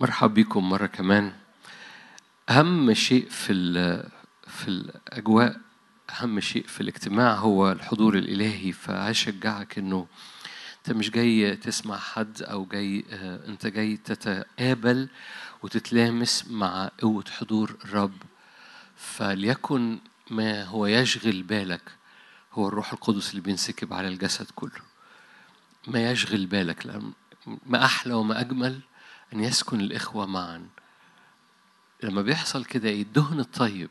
مرحب بكم مرة كمان. أهم شيء في ال- في الأجواء أهم شيء في الاجتماع هو الحضور الإلهي. فهشجعك إنه أنت مش جاي تسمع حد أو جاي آه، أنت جاي تتقابل وتتلامس مع قوة حضور الرب. فليكن ما هو يشغل بالك هو الروح القدس اللي بينسكب على الجسد كله. ما يشغل بالك لأن ما أحلى وما أجمل أن يسكن الإخوة معا. لما بيحصل كده إيه الدهن الطيب.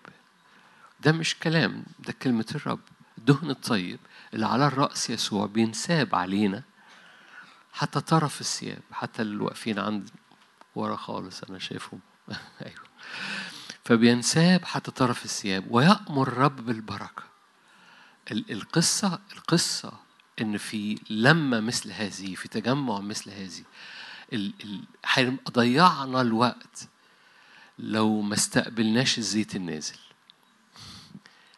ده مش كلام ده كلمة الرب. الدهن الطيب اللي على الرأس يسوع بينساب علينا حتى طرف الثياب حتى اللي واقفين عند ورا خالص أنا شايفهم. أيوه. فبينساب حتى طرف الثياب ويأمر الرب بالبركة. ال- القصة القصة إن في لمة مثل هذه في تجمع مثل هذه ضيعنا الوقت لو ما استقبلناش الزيت النازل.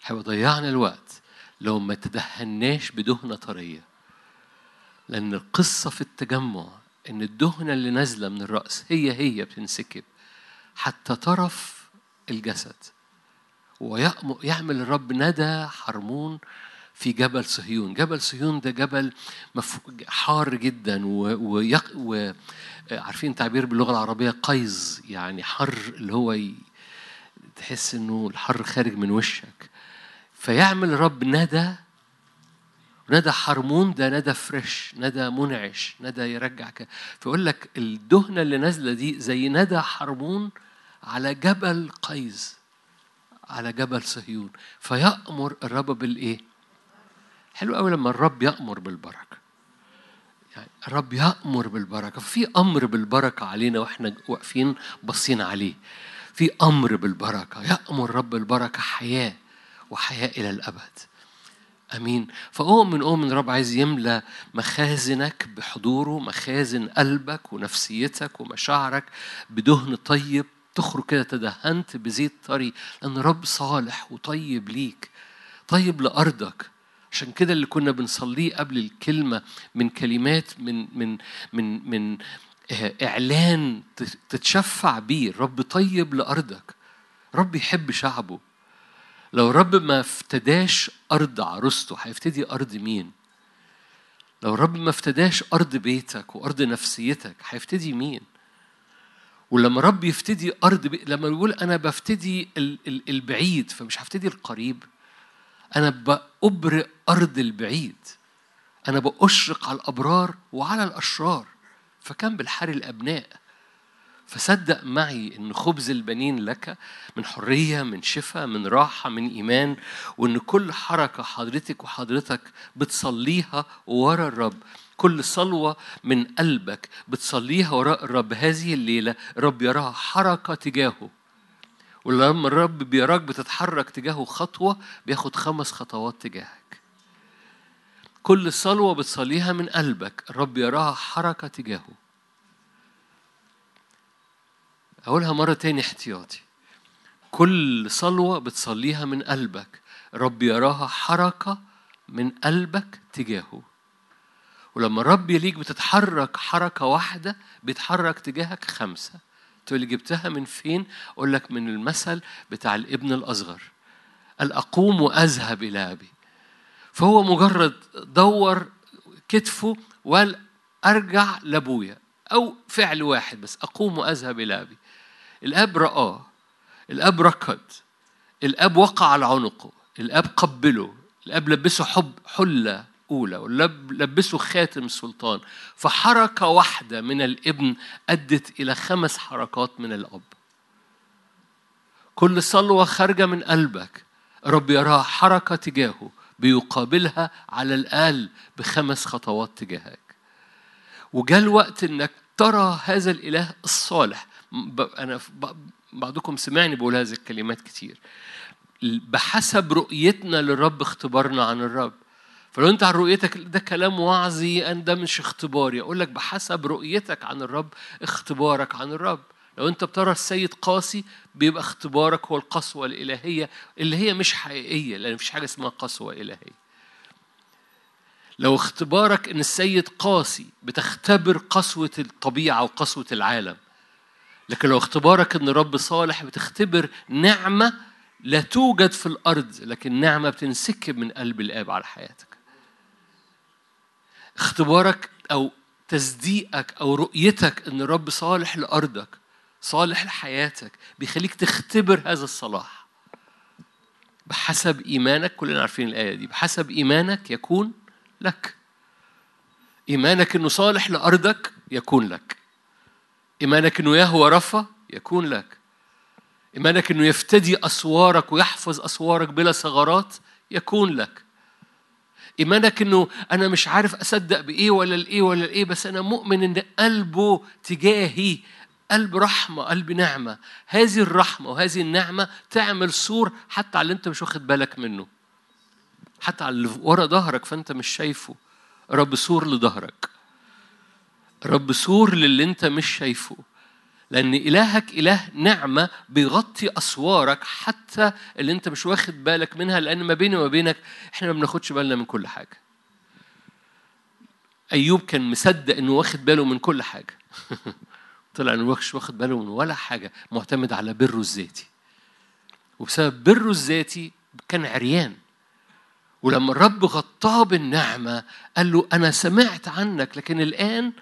هيبقى ضيعنا الوقت لو ما تدهناش بدهنة طرية. لأن القصة في التجمع إن الدهنة اللي نازلة من الرأس هي هي بتنسكب حتى طرف الجسد. ويعمل الرب ندى حرمون في جبل صهيون جبل صهيون ده جبل. حار جدا. ويق... و... عارفين تعبير باللغة العربية قيظ يعني حر اللي هو ي... تحس إنه الحر خارج من وشك فيعمل الرب ندى ندى حرمون ده ندى فريش ندى منعش ندى يرجع ك... فيقول لك الدهنة اللي نازلة دي زي ندى حرمون على جبل قيظ على جبل صهيون فيأمر الرب بالإيه؟ حلو قوي لما الرب يأمر بالبركة. يعني الرب يأمر بالبركة. في أمر بالبركة علينا وإحنا واقفين باصين عليه. في أمر بالبركة. يأمر رب البركة حياة وحياة إلى الأبد. آمين. فأؤمن أؤمن الرب عايز يملى مخازنك بحضوره مخازن قلبك ونفسيتك ومشاعرك بدهن طيب. تخرج كده تدهنت بزيت طري. لأن الرب صالح وطيب ليك. طيب لأرضك. عشان كده اللي كنا بنصليه قبل الكلمة من كلمات من من من من آه، إعلان تتشفع بيه الرب طيب لأرضك رب يحب شعبه لو الرب ما افتداش أرض عروسته هيفتدي أرض مين؟ لو الرب ما افتداش أرض بيتك وأرض نفسيتك هيفتدي مين؟ ولما رب يفتدي أرض بي... لما يقول أنا بفتدي ال... ال... البعيد فمش هفتدي القريب أنا بأبرئ أرض البعيد. أنا بأشرق على الأبرار وعلى الأشرار. فكان بالحر الأبناء. فصدق معي إن خبز البنين لك من حرية من شفاء من راحة من إيمان وإن كل حركة حضرتك وحضرتك بتصليها ورا الرب. كل صلوة من قلبك بتصليها وراء الرب. هذه الليلة الرب يراها حركة تجاهه. ولما الرب بيراك بتتحرك تجاهه خطوة بياخد خمس خطوات تجاهك. كل صلوة بتصليها من قلبك الرب يراها حركة تجاهه. أقولها مرة تاني احتياطي. كل صلوة بتصليها من قلبك رب يراها حركة من قلبك تجاهه. ولما الرب يليك بتتحرك حركة واحدة بيتحرك تجاهك خمسة. تقول لي جبتها من فين؟ أقول لك من المثل بتاع الابن الأصغر. قال أقوم وأذهب إلى أبي. فهو مجرد دور كتفه وقال أرجع لأبويا. أو فعل واحد بس أقوم وأذهب إلى أبي. الأب رآه الأب ركض الأب وقع على عنقه الأب قبله الأب لبسه حب حلة. والاب لبسه خاتم سلطان فحركة واحدة من الابن أدت إلى خمس حركات من الأب. كل صلوة خارجة من قلبك. رب يراها حركة تجاهه بيقابلها على الأقل بخمس خطوات تجاهك. وجاء الوقت إنك ترى هذا الإله الصالح. ب- بعضكم سمعني بقول هذه الكلمات كتير. بحسب رؤيتنا للرب اختبارنا عن الرب. فلو انت عن رؤيتك ده كلام وعظي أن ده مش اختباري أقول لك بحسب رؤيتك عن الرب اختبارك عن الرب. لو انت بترى السيد قاسي بيبقى اختبارك هو القسوة الإلهية اللي هي مش حقيقية لأن مفيش حاجة اسمها قسوة إلهية. لو اختبارك إن السيد قاسي بتختبر قسوة الطبيعة وقسوة العالم لكن لو اختبارك إن رب صالح بتختبر نعمة لا توجد في الأرض لكن نعمة بتنسكب من قلب الآب على حياتك. اختبارك أو تصديقك أو رؤيتك إن الرب صالح لأرضك صالح لحياتك بيخليك تختبر هذا الصلاح. بحسب إيمانك كلنا عارفين الآية دي بحسب إيمانك يكون لك. إيمانك إنه صالح لأرضك يكون لك. إيمانك إنه يهوى رفا يكون لك. إيمانك إنه يفتدي أسوارك ويحفظ أسوارك بلا ثغرات يكون لك. إيمانك إنه أنا مش عارف أصدق بإيه ولا الايه ولا الايه بس أنا مؤمن إن قلبه تجاهي قلب رحمة قلب نعمة. هذه الرحمة وهذه النعمة تعمل سور حتى على اللي أنت مش واخد بالك منه. حتى على اللي ورا ظهرك فأنت مش شايفه. رب سور لظهرك. رب سور للي أنت مش شايفه. لأن إلهك إله نعمة بيغطي أسوارك حتى اللي أنت مش واخد بالك منها لأن ما بيني وما بينك إحنا ما بناخدش بالنا من كل حاجة. أيوب كان مصدق إنه واخد باله من كل حاجة. طلع إنه مش واخد باله من ولا حاجة معتمد على بره الذاتي. وبسبب بره الذاتي كان عريان. ولما الرب غطاه بالنعمة قال له أنا سمعت عنك لكن الآن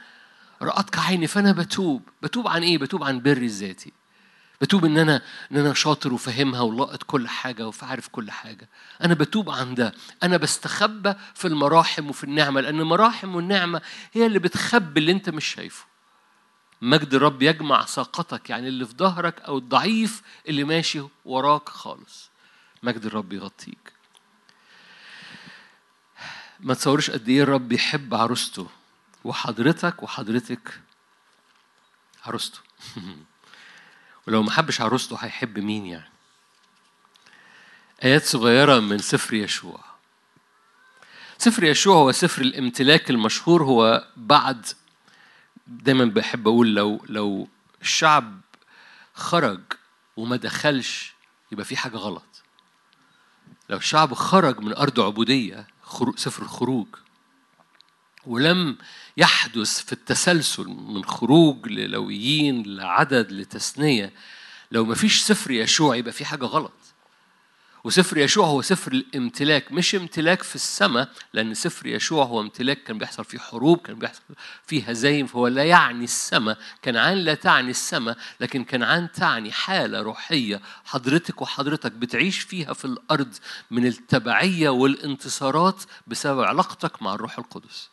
رأتك عيني فأنا بتوب. بتوب عن إيه؟ بتوب عن بري الذاتي. بتوب إن أنا إن أنا شاطر وفاهمها ولاقط كل حاجة وعارف كل حاجة. أنا بتوب عن ده. أنا بستخبى في المراحم وفي النعمة لأن المراحم والنعمة هي اللي بتخبي اللي أنت مش شايفه. مجد الرب يجمع ساقطك يعني اللي في ظهرك أو الضعيف اللي ماشي وراك خالص. مجد الرب يغطيك. ما تصورش قد إيه الرب يحب عروسته. وحضرتك وحضرتك عروسته ولو ما حبش عروسته هيحب مين يعني؟ آيات صغيرة من سفر يشوع. سفر يشوع هو سفر الامتلاك المشهور هو بعد دايما بحب أقول لو لو الشعب خرج وما دخلش يبقى في حاجة غلط. لو الشعب خرج من أرض عبودية سفر الخروج ولم يحدث في التسلسل من خروج للويين لعدد لتثنية. لو ما فيش سفر يشوع يبقى في حاجة غلط. وسفر يشوع هو سفر الامتلاك مش امتلاك في السماء لأن سفر يشوع هو امتلاك كان بيحصل فيه حروب كان بيحصل فيه هزايم فهو لا يعني السماء. كنعان لا تعني السماء لكن كنعان تعني حالة روحية حضرتك وحضرتك بتعيش فيها في الأرض من التبعية والانتصارات بسبب علاقتك مع الروح القدس.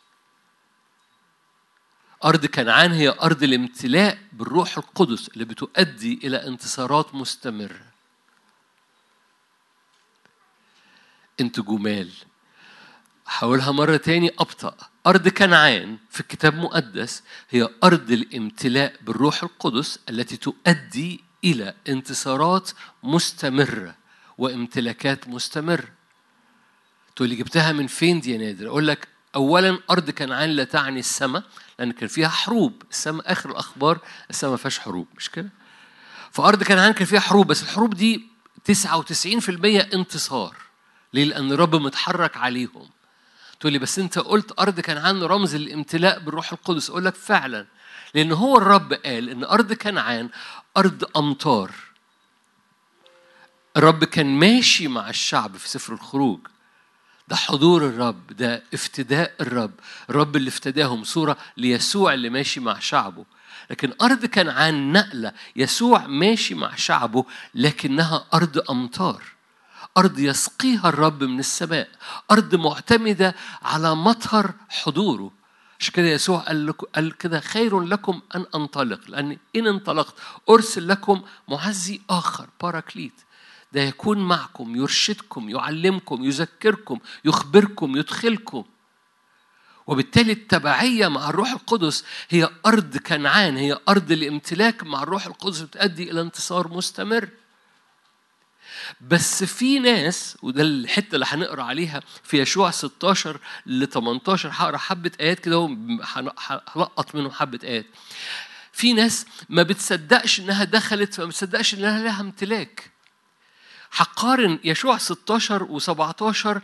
أرض كنعان هي أرض الامتلاء بالروح القدس اللي بتؤدي إلى انتصارات مستمرة. أنت جمال. حاولها مرة تاني أبطأ. أرض كنعان في الكتاب المقدس هي أرض الامتلاء بالروح القدس التي تؤدي إلى انتصارات مستمرة وامتلاكات مستمرة. تقول لي جبتها من فين دي يا نادر؟ أقول لك أولا أرض كنعان لا تعني السماء لأن كان فيها حروب. السماء آخر الأخبار السماء ما فيهاش حروب مش كده؟ فأرض كنعان كان فيها حروب بس الحروب دي 99% انتصار. ليه؟ لأن الرب متحرك عليهم. تقول لي بس أنت قلت أرض كنعان رمز الامتلاء بالروح القدس. أقول لك فعلا لأن هو الرب قال إن أرض كنعان أرض أمطار. الرب كان ماشي مع الشعب في سفر الخروج. ده حضور الرب ده افتداء الرب. الرب اللي افتداهم صورة ليسوع اللي ماشي مع شعبه. لكن أرض كنعان نقلة يسوع ماشي مع شعبه لكنها أرض أمطار. أرض يسقيها الرب من السماء. أرض معتمدة على مطر حضوره. عشان كده يسوع قال, قال كده خير لكم أن أنطلق. لأن إن انطلقت أرسل لكم معزي آخر باراكليت ده يكون معكم يرشدكم يعلمكم يذكركم يخبركم يدخلكم. وبالتالي التبعية مع الروح القدس هي أرض كنعان هي أرض الامتلاك مع الروح القدس بتؤدي إلى انتصار مستمر. بس في ناس وده الحتة اللي هنقرأ عليها في يشوع 16 ل 18 هقرأ حبة آيات كده هلقط منهم حبة آيات. في ناس ما بتصدقش إنها دخلت فما بتصدقش إنها لها امتلاك. هقارن يشوع 16 و17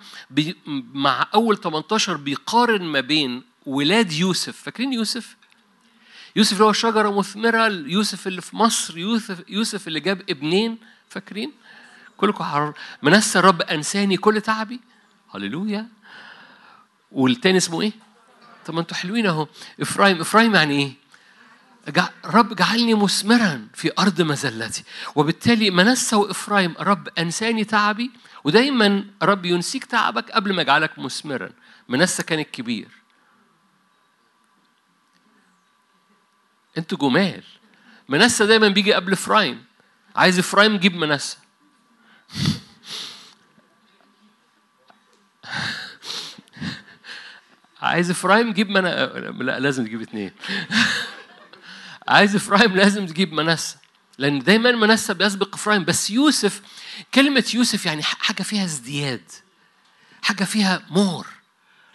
مع أول 18 بيقارن ما بين ولاد يوسف فاكرين يوسف؟ يوسف اللي هو شجرة مثمرة يوسف اللي في مصر يوسف يوسف اللي جاب ابنين فاكرين؟ كلكم حرر منسى الرب أنساني كل تعبي هللويا والتاني اسمه إيه؟ طب ما أنتوا حلوين أهو افرايم إفرايم يعني إيه؟ رب جعلني مثمرا في أرض مذلتي وبالتالي منسى وافرايم رب أنساني تعبي. ودايما رب ينسيك تعبك قبل ما يجعلك مثمرا. منسى كان الكبير. أنتوا جمال. منسى دايما بيجي قبل إفرايم. عايز إفرايم جيب منسى. عايز إفرايم جيب من لا لازم تجيب اثنين عايز إفرايم لازم تجيب منسى لأن دايما منسى بيسبق إفرايم بس يوسف كلمة يوسف يعني حاجة فيها ازدياد حاجة فيها more.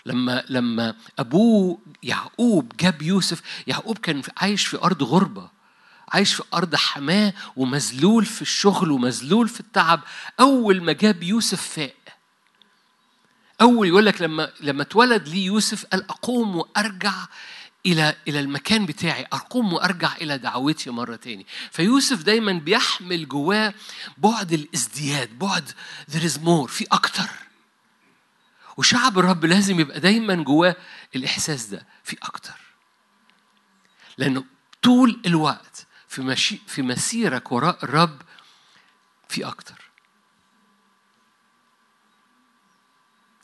لما لما أبوه يعقوب جاب يوسف يعقوب كان عايش في أرض غربة عايش في أرض حماه ومذلول في الشغل ومذلول في التعب. أول ما جاب يوسف فاق. أول يقول لك لما لما اتولد لي يوسف قال أقوم وأرجع إلى إلى المكان بتاعي. أقوم وأرجع إلى دعوتي مرة تاني. فيوسف دايما بيحمل جواه بعد الازدياد بعد there is more في أكتر. وشعب الرب لازم يبقى دايما جواه الإحساس ده في أكتر. لأنه طول الوقت في مشي في مسيرك وراء الرب في أكتر.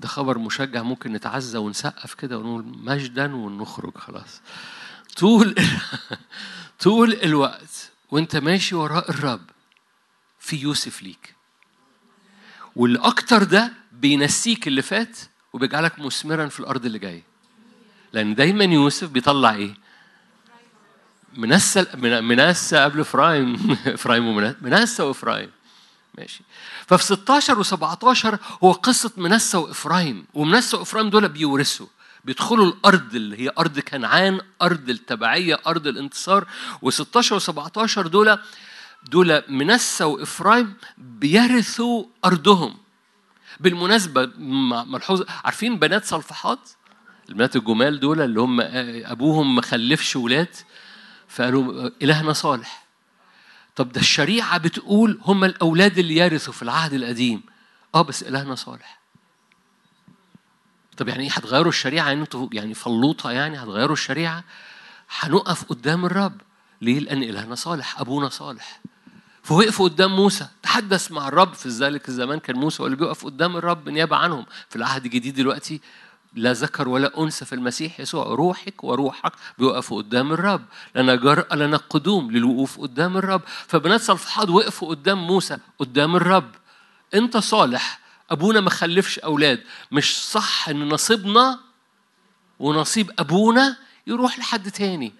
خبر مشجع ممكن نتعزى ونسقف كده ونقول مجدا ونخرج خلاص. طول طول الوقت وانت ماشي وراء الرب في يوسف ليك. واللي أكتر ده بينسيك اللي فات وبيجعلك مثمرا في الأرض اللي جاية. لأن دايما يوسف بيطلع إيه؟ منسى منسى قبل افرايم إفرايم ومنسى وإفرايم. ماشي. ففي 16 و17 هو قصة منسى وإفرايم ومنسى وإفرايم دول بيورثوا بيدخلوا الأرض اللي هي أرض كنعان أرض التبعية أرض الانتصار. و16 و17 دول دول منسى وإفرايم بيرثوا أرضهم. بالمناسبة ملحوظة عارفين بنات صلفحات؟ البنات الجمال دول اللي هم أبوهم ما خلفش ولاد فقالوا إلهنا صالح. طب ده الشريعة بتقول هم الأولاد اللي يرثوا في العهد القديم. آه بس إلهنا صالح. طب يعني إيه؟ هتغيروا الشريعة؟ يعني أنتوا يعني فلوطة يعني هتغيروا الشريعة؟ هنقف قدام الرب. ليه؟ لأن إلهنا صالح أبونا صالح. فوقفوا قدام موسى. تحدث مع الرب في ذلك الزمان. كان موسى هو اللي بيقف قدام الرب نيابة عنهم. في العهد الجديد دلوقتي لا ذكر ولا أنثى في المسيح يسوع روحك وروحك بيوقفوا قدام الرب. لنا جرأة لنا قدوم للوقوف قدام الرب. فبنات صلفحاد وقفوا قدام موسى قدام الرب. أنت صالح أبونا ما خلفش أولاد. مش صح إن نصيبنا ونصيب أبونا يروح لحد تاني.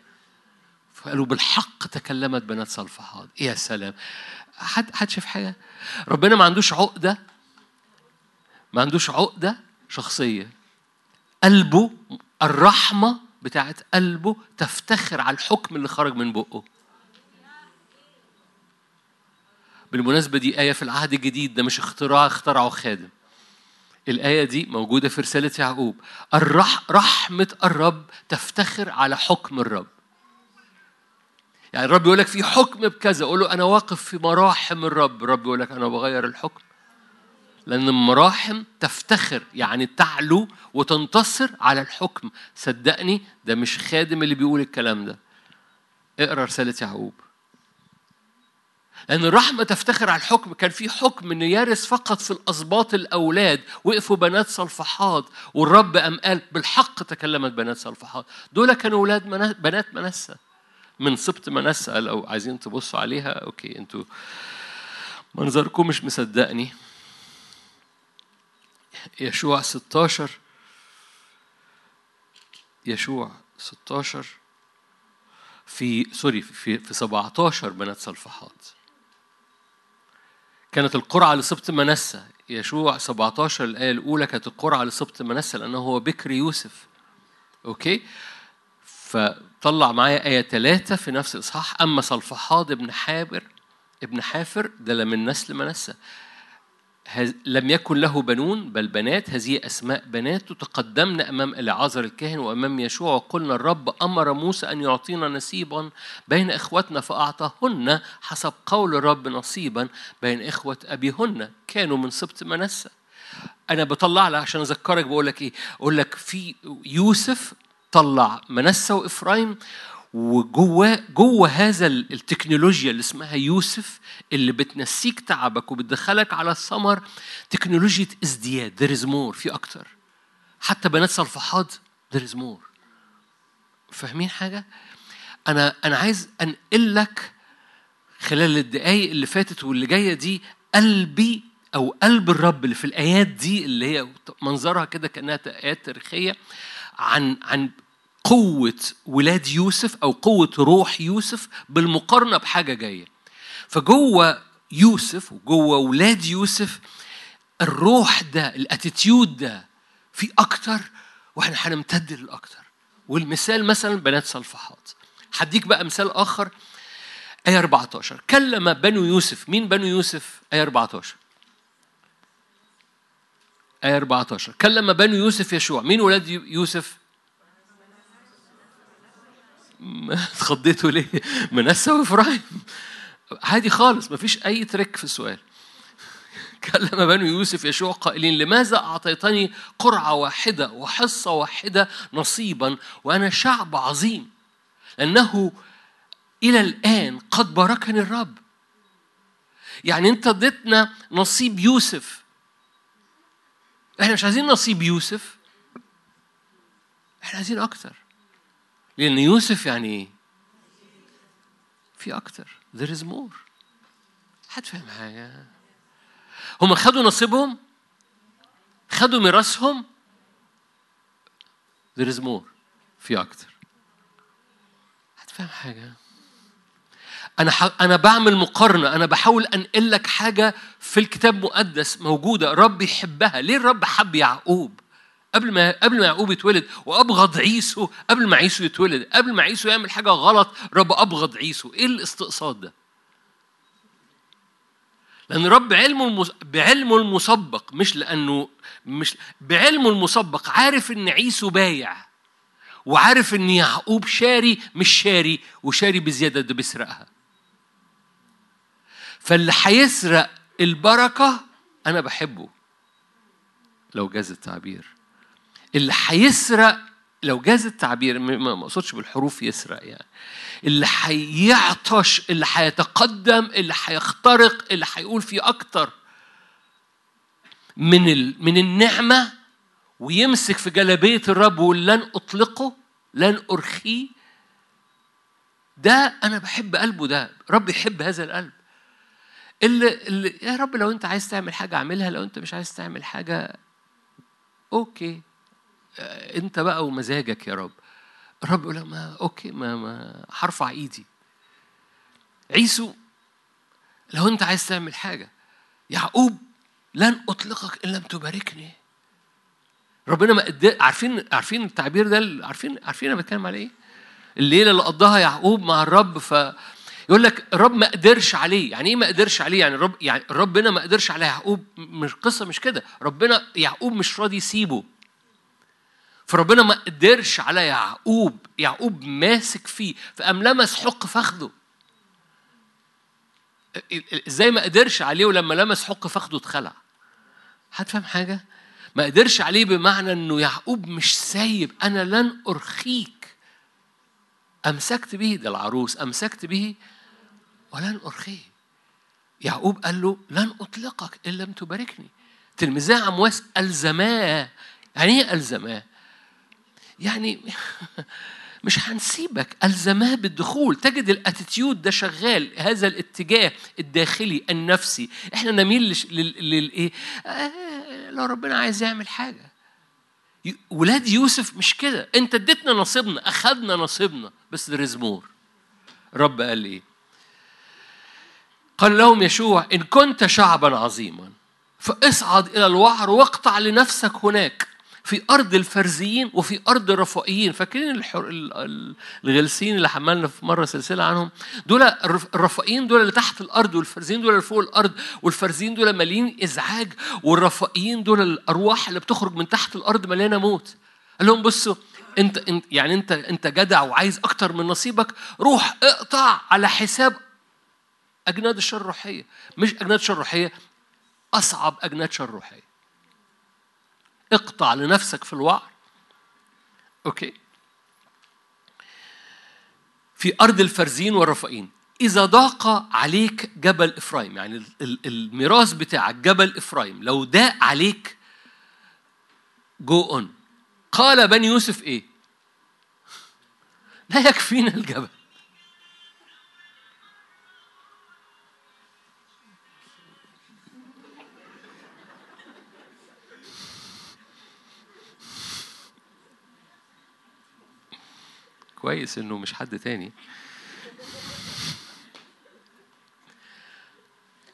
فقالوا بالحق تكلمت بنات صلفحاد يا سلام. حد حد شاف حاجة؟ ربنا ما عندوش عقدة ما عندوش عقدة شخصية. قلبه الرحمة بتاعت قلبه تفتخر على الحكم اللي خرج من بقه. بالمناسبة دي آية في العهد الجديد ده مش اختراع اخترعه خادم. الآية دي موجودة في رسالة يعقوب. الرح رحمة الرب تفتخر على حكم الرب. يعني الرب يقول لك في حكم بكذا قول له أنا واقف في مراحم الرب. الرب يقول لك أنا بغير الحكم. لأن المراحم تفتخر يعني تعلو وتنتصر على الحكم. صدقني ده مش خادم اللي بيقول الكلام ده. اقرأ رسالة يعقوب. لأن الرحمة تفتخر على الحكم. كان في حكم إن يرث فقط في الأسباط الأولاد وقفوا بنات صلفحات. والرب قام قال بالحق تكلمت بنات صلفحات. دول كانوا أولاد بنات منسى من سبط منسى لو عايزين تبصوا عليها. أوكي أنتوا منظركم مش مصدقني. يشوع 16 يشوع 16 في sorry في في 17 بنات صلفحاد. كانت القرعة لسبط منسى يشوع 17 الآية الأولى كانت القرعة لسبط منسى لأنه هو بكر يوسف. okay؟ فطلع معايا آية ثلاثة في نفس الإصحاح. أما صلفحاد ابن حافر ابن حافر ده من نسل منسى لم يكن له بنون بل بنات. هذه أسماء بنات تقدمن أمام العازر الكاهن وأمام يشوع. وقلنا الرب أمر موسى أن يعطينا نصيبا بين إخوتنا فأعطاهن حسب قول الرب نصيبا بين إخوة أبيهن. كانوا من سبط منسى أنا بطلع لك عشان أذكرك بقول لك إيه؟ أقول لك في يوسف طلع منسى وإفرايم وجوه جوه هذا ال- التكنولوجيا اللي اسمها يوسف اللي بتنسيك تعبك وبتدخلك على الثمر تكنولوجيا ازدياد. There is more. في أكتر. حتى بنات صلفحات there is more. فاهمين حاجة؟ أنا أنا عايز أنقل لك خلال الدقايق اللي فاتت واللي جاية دي قلبي أو قلب الرب اللي في الآيات دي اللي هي منظرها كده كأنها آيات تاريخية عن عن قوة ولاد يوسف أو قوة روح يوسف بالمقارنة بحاجة جاية. فجوه يوسف وجوه ولاد يوسف الروح ده الأتيتيود ده في أكتر وإحنا هنمتد للأكتر. والمثال مثلا بنات صلفحات. هديك بقى مثال آخر آية 14 كلم بنو يوسف. مين بنو يوسف؟ آية 14 آية 14 كلم بنو يوسف يشوع. مين ولاد يو- يوسف؟ اتخضيتوا ليه؟ منسى وافرايم عادي خالص مفيش أي تريك في السؤال. كلم بنو يوسف يشوع قائلين لماذا أعطيتني قرعة واحدة وحصة واحدة نصيبا وأنا شعب عظيم؟ لأنه إلى الآن قد باركني الرب. يعني أنت اديتنا نصيب يوسف. إحنا مش عايزين نصيب يوسف. إحنا عايزين أكتر. لأن يوسف يعني إيه؟ في أكتر. There is more. حد فاهم حاجة؟ هم خدوا نصيبهم؟ خدوا ميراثهم؟ There is more. في أكتر. حد فاهم حاجة؟ أنا ح... أنا بعمل مقارنة. أنا بحاول أنقل لك حاجة في الكتاب المقدس موجودة. رب يحبها. ليه الرب حب يعقوب؟ قبل ما قبل ما يعقوب يتولد وأبغض عيسو قبل ما عيسو يتولد قبل ما عيسو يعمل حاجة غلط رب أبغض عيسو. إيه الاستقصاد ده؟ لأن رب علمه المس... بعلمه المسبق مش لأنه مش بعلمه المسبق عارف إن عيسو بايع وعارف إن يعقوب شاري مش شاري وشاري بزيادة ده بيسرقها. فاللي هيسرق البركة أنا بحبه لو جاز التعبير. اللي هيسرق لو جاز التعبير ما اقصدش بالحروف يسرق يعني. اللي هيعطش اللي هيتقدم اللي هيخترق اللي هيقول فيه أكتر من ال... من النعمة ويمسك في جلابية الرب ويقول لن أطلقه لن أرخيه. ده أنا بحب قلبه ده. رب يحب هذا القلب. اللي, اللي يا رب لو أنت عايز تعمل حاجة أعملها لو أنت مش عايز تعمل حاجة okay. انت بقى ومزاجك يا رب. الرب يقول ما okay ما ما هرفع إيدي. عيسو لو أنت عايز تعمل حاجة يعقوب لن أطلقك إن لم تباركني. ربنا ما قد... عارفين عارفين التعبير ده؟ عارفين عارفين أنا بتكلم على إيه؟ الليلة اللي قضاها يعقوب مع الرب ف يقول لك الرب ما قدرش عليه. يعني إيه ما قدرش عليه؟ يعني الرب يعني ربنا ما قدرش على يعقوب. مش قصة مش كده. ربنا يعقوب مش راضي يسيبه. فربنا ما قدرش على يعقوب يعقوب ماسك فيه فقام لمس حق فخده إزاي ما قدرش عليه ولما لمس حق فخده اتخلع؟ هتفهم حاجة؟ ما قدرش عليه بمعنى إنه يعقوب مش سايب أنا لن أرخيك. أمسكت به ده العروس أمسكت به ولن أرخيه. يعقوب قال له لن أطلقك إن لم تباركني. تلميذي عمواس ألزماه. يعني إيه ألزماه؟ يعني مش هنسيبك الزماه بالدخول. تجد الأتيتيود ده شغال هذا الاتجاه الداخلي النفسي. إحنا نميل للايه آه لو ربنا عايز يعمل حاجة. ولاد يوسف مش كده. أنت اديتنا نصيبنا أخذنا نصيبنا. بس more. رب قال إيه؟ قال لهم يشوع إن كنت شعبا عظيما فاصعد إلى الوعر واقطع لنفسك هناك. في أرض الفرزيين وفي أرض الرفائيين. فاكرين. الغلسين اللي حملنا في مرة سلسلة عنهم؟ دول الرفائيين دول اللي تحت الأرض والفرزيين دول اللي فوق الأرض والفرزيين دول مليين إزعاج والرفائيين دول الأرواح اللي بتخرج من تحت الأرض مليانة موت. قال لهم بصوا أنت يعني أنت أنت جدع وعايز أكتر من نصيبك روح اقطع على حساب أجناد الشر الروحية. مش أجناد الشر الروحية أصعب أجناد شر روحيه اقطع لنفسك في الوعر. okay. في أرض الفرزين والرفائين. إذا ضاق عليك جبل إفرايم يعني الميراث بتاعك جبل إفرايم لو ضاق عليك جو أون قال بني يوسف إيه؟ لا يكفينا الجبل. كويس إنه مش حد تاني.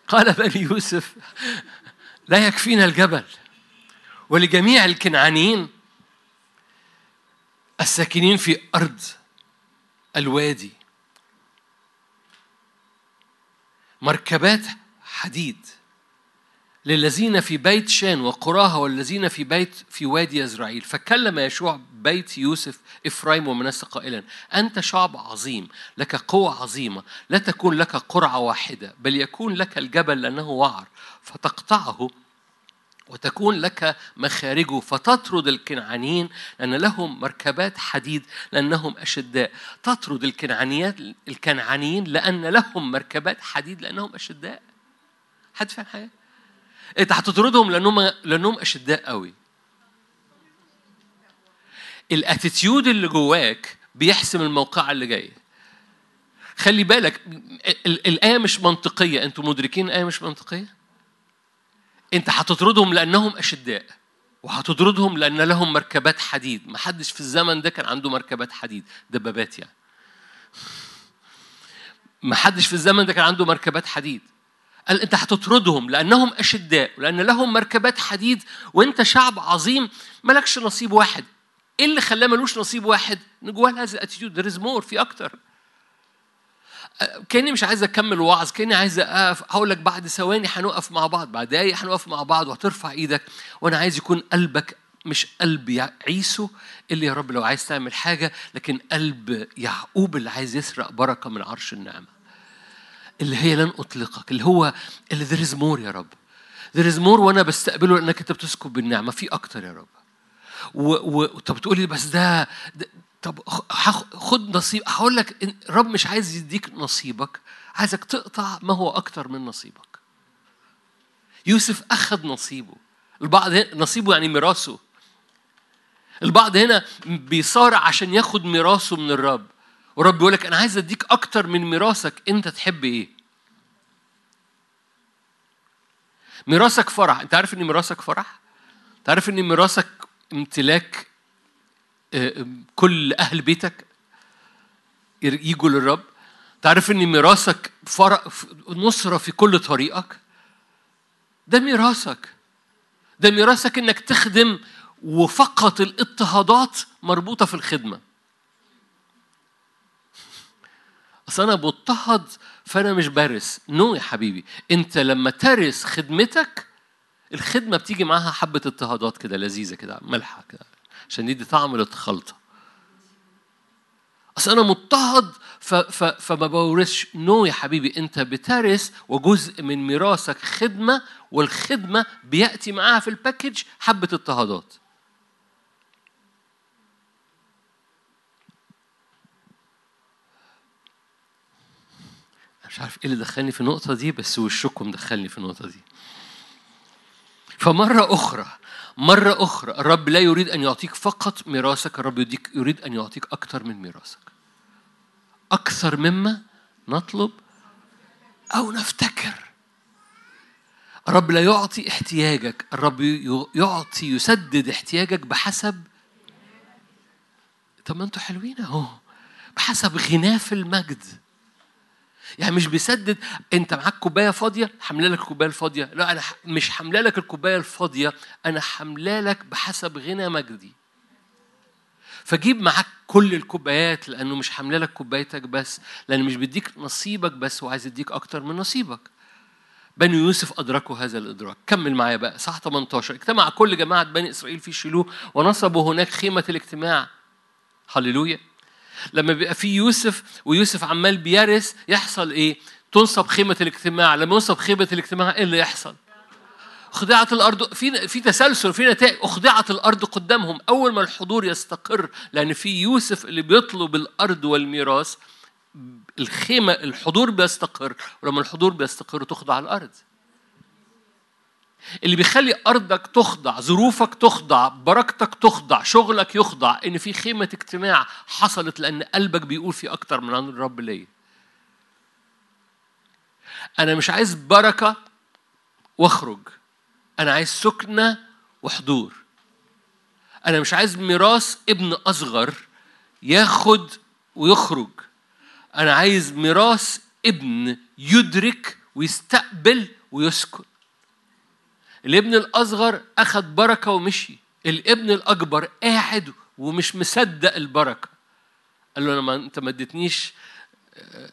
قال بني يوسف لا يكفينا الجبل ولجميع الكنعانيين الساكنين في أرض الوادي. مركبات حديد. للذين في بيت شان وقراها والذين في بيت في وادي يزرعيل فكلم يشوع بيت يوسف إفرايم ومنسى قائلا أنت شعب عظيم لك قوة عظيمة لا تكون لك قرعة واحدة بل يكون لك الجبل لأنه وعر فتقطعه وتكون لك مخارجه فتطرد الكنعانيين لأن لهم مركبات حديد لأنهم أشداء. تطرد الكنعانيات الكنعانيين لأن لهم مركبات حديد لأنهم أشداء. حد فاهم حاجة؟ انت هتطردهم لانهم لانهم أشداء قوي. الأتيتيود اللي جواك بيحسم الموقعة اللي جاية خلي بالك الآية مش منطقية. أنتوا مدركين الآية مش منطقية؟ أنت هتطردهم لأنهم أشداء وهتطردهم لأن لهم مركبات حديد. ما حدش في الزمن ده كان عنده مركبات حديد دبابات يعني. ما حدش في الزمن ده كان عنده مركبات حديد. قال انت هتطردهم لانهم اشداء ولان لهم مركبات حديد وانت شعب عظيم مالكش نصيب واحد. إيه اللي خلاه ملوش نصيب واحد؟ ان جواه هذا ال attitude. there is more في أكتر. كأني مش عايز أكمل وعظ كأني عايز أقف. هقول لك بعد ثواني هنقف مع بعض بعد دقايق هنقف مع بعض وهترفع إيدك وأنا عايز يكون قلبك مش قلب عيسو اللي يا رب لو عايز تعمل حاجة لكن قلب يعقوب اللي عايز يسرق بركة من عرش النعمة. اللي هي لن أطلقك اللي هو اللي there is more يا رب. There is more وأنا بستقبله لأنك أنت بتسكب بالنعمة في أكتر يا رب. و... و... طب تقولي بس ده, ده طب خد نصيب هقول لك الرب مش عايز يديك نصيبك عايزك تقطع ما هو أكتر من نصيبك. يوسف أخذ نصيبه. البعض نصيبه يعني ميراثه. البعض هنا بيصارع عشان ياخد ميراثه من الرب. ورب يقول لك أنا عايز أديك أكتر من ميراثك أنت تحب إيه؟ ميراثك فرح. أنت عارف إن ميراثك فرح؟ أنت عارف إن ميراثك امتلاك آه، كل أهل بيتك؟ يجوا للرب. تعرف إن ميراثك فرق نصرة في كل طريقك؟ ده ميراثك. ده ميراثك إنك تخدم وفقط الإضطهادات مربوطة في الخدمة. أصل أنا بضطهد فأنا مش بارث. no يا حبيبي. أنت لما ترث خدمتك الخدمة بتيجي معاها حبة اضطهادات كده لذيذة كده ملحة كده عشان يدي طعم للخلطة. أصل أنا مضطهد ف ف فما بورثش no يا حبيبي أنت بترث وجزء من ميراثك خدمة والخدمة بيأتي معاها في ال package حبة اضطهادات. مش عارف إيه اللي دخلني في النقطة دي بس وشكم دخلني في النقطة دي. فمرة أخرى مرة أخرى الرب لا يريد أن يعطيك فقط ميراثك الرب يديك يريد أن يعطيك أكثر من ميراثك. أكثر مما نطلب أو نفتكر. الرب لا يعطي احتياجك الرب يعطي يسدد احتياجك بحسب طب ما أنتوا حلوين أهو بحسب غناه المجد. يعني مش بيسدد انت معاك كوباية فاضية حمله لك الكوباية الفاضية. لا أنا مش حمله لك الكوباية الفاضية أنا حمله لك بحسب غنى مجدي. فجيب معاك كل الكوبايات لأنه مش حامله لك كوبايتك بس لأن مش بيديك نصيبك بس وعايز يديك أكتر من نصيبك. بني يوسف أدركوا هذا الإدراك. كمل معايا بقى صح 18 اجتمع كل جماعة بني إسرائيل في شيلوه ونصبوا هناك خيمة الاجتماع. هللويا. لما بيبقى في يوسف ويوسف عمال بيرث يحصل إيه؟ تنصب خيمة الاجتماع. لما ينصب خيمة الاجتماع إيه اللي يحصل؟ أخضعت الأرض في في تسلسل في نتائج. أخضعت الأرض قدامهم. أول ما الحضور يستقر لأن في يوسف اللي بيطلب الأرض والميراث الخيمة الحضور بيستقر. ولما الحضور بيستقر تخضع الأرض اللي بيخلي أرضك تخضع ظروفك تخضع بركتك تخضع شغلك يخضع إن في خيمة اجتماع حصلت لأن قلبك بيقول في أكتر من عند الرب ليا. أنا مش عايز بركة وأخرج. أنا عايز سكنة وحضور. أنا مش عايز ميراث ابن أصغر ياخد ويخرج. أنا عايز ميراث ابن يدرك ويستقبل ويسكن. الابن الأصغر أخذ بركة ومشي. الابن الأكبر قاعد ومش مصدق البركة. قال له أنا ما أنت ما اديتنيش آه،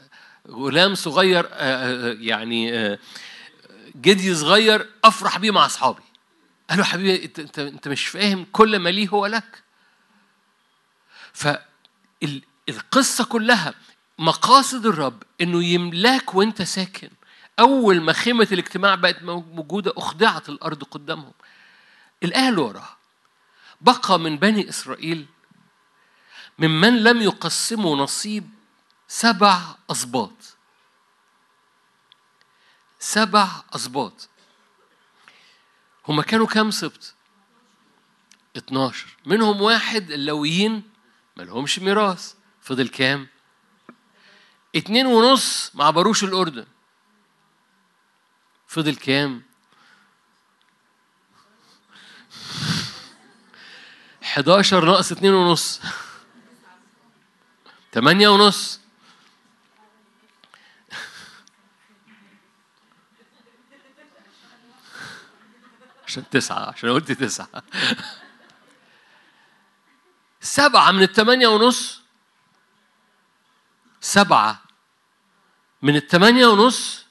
غلام صغير آه، آه، يعني جدي صغير أفرح بيه مع أصحابي. قال له حبيبي أنت أنت مش فاهم كل ما ليه هو لك. فالقصة كلها مقاصد الرب إنه يملاك وأنت ساكن. أول ما خيمة الاجتماع بقت موجودة اخضعت الأرض قدامهم. الايه اللي وراها. بقى من بني إسرائيل ممن لم يقسموا نصيب سبع اسباط سبع اسباط هما كانوا كام سبط؟ 12 منهم واحد اللويين ملهمش ميراث. فضل كام؟ اتنين ونص ما عبروش الأردن. فضل كام؟ 11 ناقص اتنين ونص. تمانية ونص. عشان تسعة عشان قلت تسعة. سبعة من التمانية ونص. سبعة من الثمانية ونص.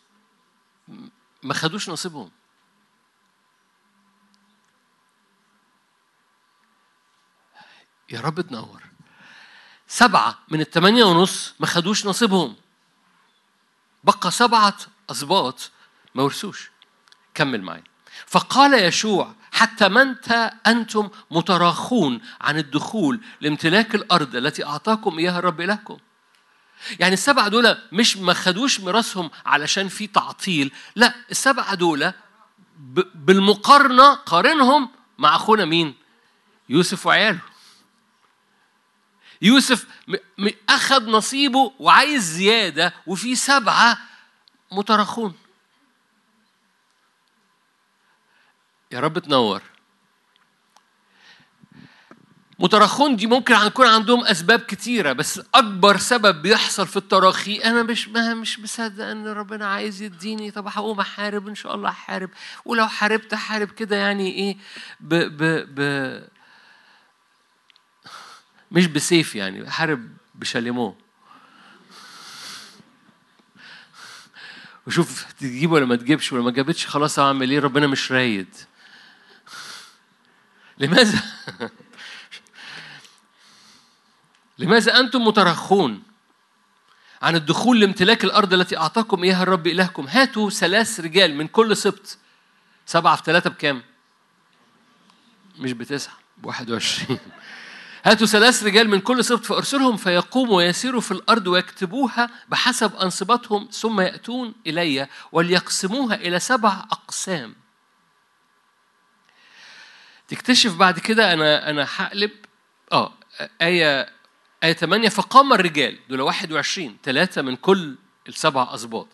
ما خدوش نصيبهم. يا رب تنور. سبعة من الثمانية ونص ما خدوش نصيبهم. بقى سبعة أسباط ما ورثوش. كمل معي فقال يشوع حتى متى أنتم متراخون عن الدخول لامتلاك الأرض التي أعطاكم إياها الرب لكم. يعني السبعة دول مش ما خدوش ميراثهم علشان في تعطيل. لا السبعة دول بالمقارنة قارنهم مع أخونا مين؟ يوسف وعياله. يوسف أخذ نصيبه وعايز زيادة وفي سبعة مترخون يا رب تنور. مترخون دي ممكن يكون عندهم أسباب كتيرة بس أكبر سبب بيحصل في التراخي أنا مش ما مش مصدق إن ربنا عايز يديني طب هقوم أحارب إن شاء الله أحارب ولو حاربت أحارب كده يعني إيه ب ب ب مش بسيف يعني أحارب بشاليمو. وشوف تجيب ولا ما تجيبش ولا ما جابتش خلاص اعمل إيه ربنا مش رايد. لماذا؟ لماذا أنتم مترخون عن الدخول لامتلاك الأرض التي أعطاكم إياها الرب إلهكم؟ هاتوا ثلاث رجال من كل سبط سبعة في ثلاثة بكام؟ مش بتسعة بواحد وعشرين. هاتوا ثلاث رجال من كل سبط فأرسلهم فيقوموا ويسيروا في الأرض ويكتبوها بحسب أنصبتهم ثم يأتون إلي وليقسموها إلى سبع أقسام. تكتشف بعد كده أنا أنا هقلب. آه آية آية 8 فقام الرجال. دول 21 ثلاثة من كل السبع أسباط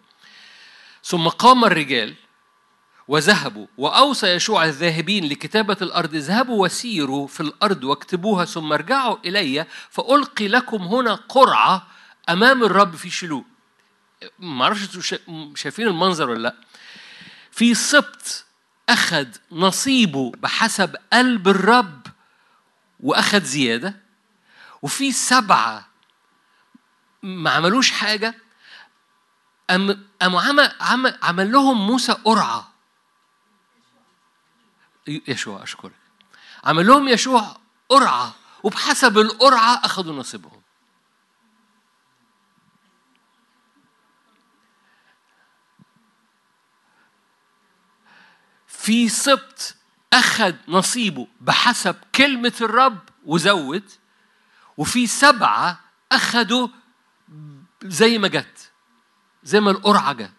ثم قام الرجال وذهبوا وأوصى يشوع الذاهبين لكتابة الأرض اذهبوا وسيروا في الأرض واكتبوها ثم ارجعوا إلي فألقي لكم هنا قرعة أمام الرب في أعرفش أنتوا شايفين المنظر ولا لأ. في سبط أخذ نصيبه بحسب قلب الرب وأخذ زيادة. وفي سبعة ما عملوش حاجة أم أم عمل, عمل, عمل لهم موسى قرعة. يشوع أشكرك. عمل لهم يشوع قرعة وبحسب القرعة أخذوا نصيبهم. في سبط أخذ نصيبه بحسب كلمة الرب وزود. وفي سبعة أخذوا زي ما جت زي ما القرعة جت.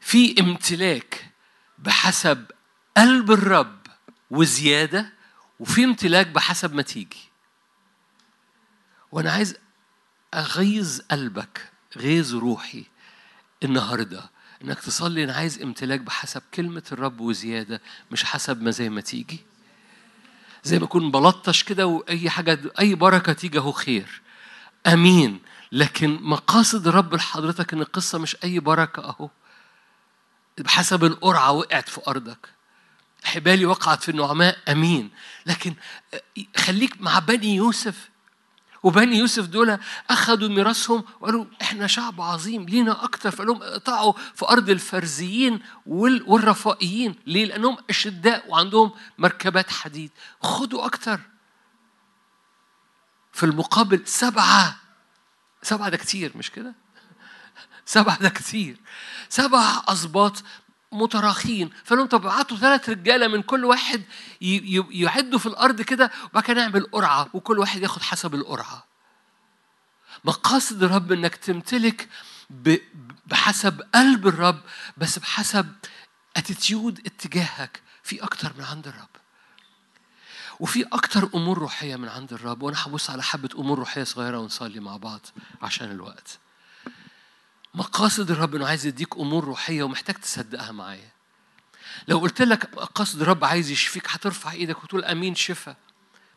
في امتلاك بحسب قلب الرب وزيادة وفي امتلاك بحسب ما تيجي. وأنا عايز أغيظ قلبك غيظ روحي النهاردة. إنك تصلي أنا عايز امتلاك بحسب كلمة الرب وزيادة مش حسب ما زي ما تيجي. زي ما اكون بلطش كده وأي حاجة أي بركة تيجي أهو خير. أمين. لكن مقاصد رب لحضرتك إن القصة مش أي بركة أهو. بحسب القرعة وقعت في أرضك. حبالي وقعت في النعماء أمين. لكن خليك مع بني يوسف. وبني يوسف دول أخذوا ميراثهم وقالوا إحنا شعب عظيم لينا أكتر. لهم اقطعوا في أرض الفرزيين والرفائيين. ليه؟ لأنهم أشداء وعندهم مركبات حديد. خدوا أكتر. في المقابل سبعة. سبعة ده كتير مش كده؟ سبعة ده كتير. سبع أسباط متراخين. فلهم طب ابعتوا ثلاث رجالة من كل واحد يعدوا في الأرض كده وبعد كده نعمل قرعة وكل واحد ياخد حسب القرعة. مقاصد الرب إنك تمتلك بحسب قلب الرب بس بحسب اتيتيود اتجاهك. في أكتر من عند الرب. وفي أكتر أمور روحية من عند الرب. وأنا هبص على حبة أمور روحية صغيرة ونصلي مع بعض عشان الوقت. مقاصد الرب إنه عايز يديك أمور روحية ومحتاج تصدقها معايا. لو قلت لك مقاصد الرب عايز يشفيك هترفع إيدك وتقول آمين شفاء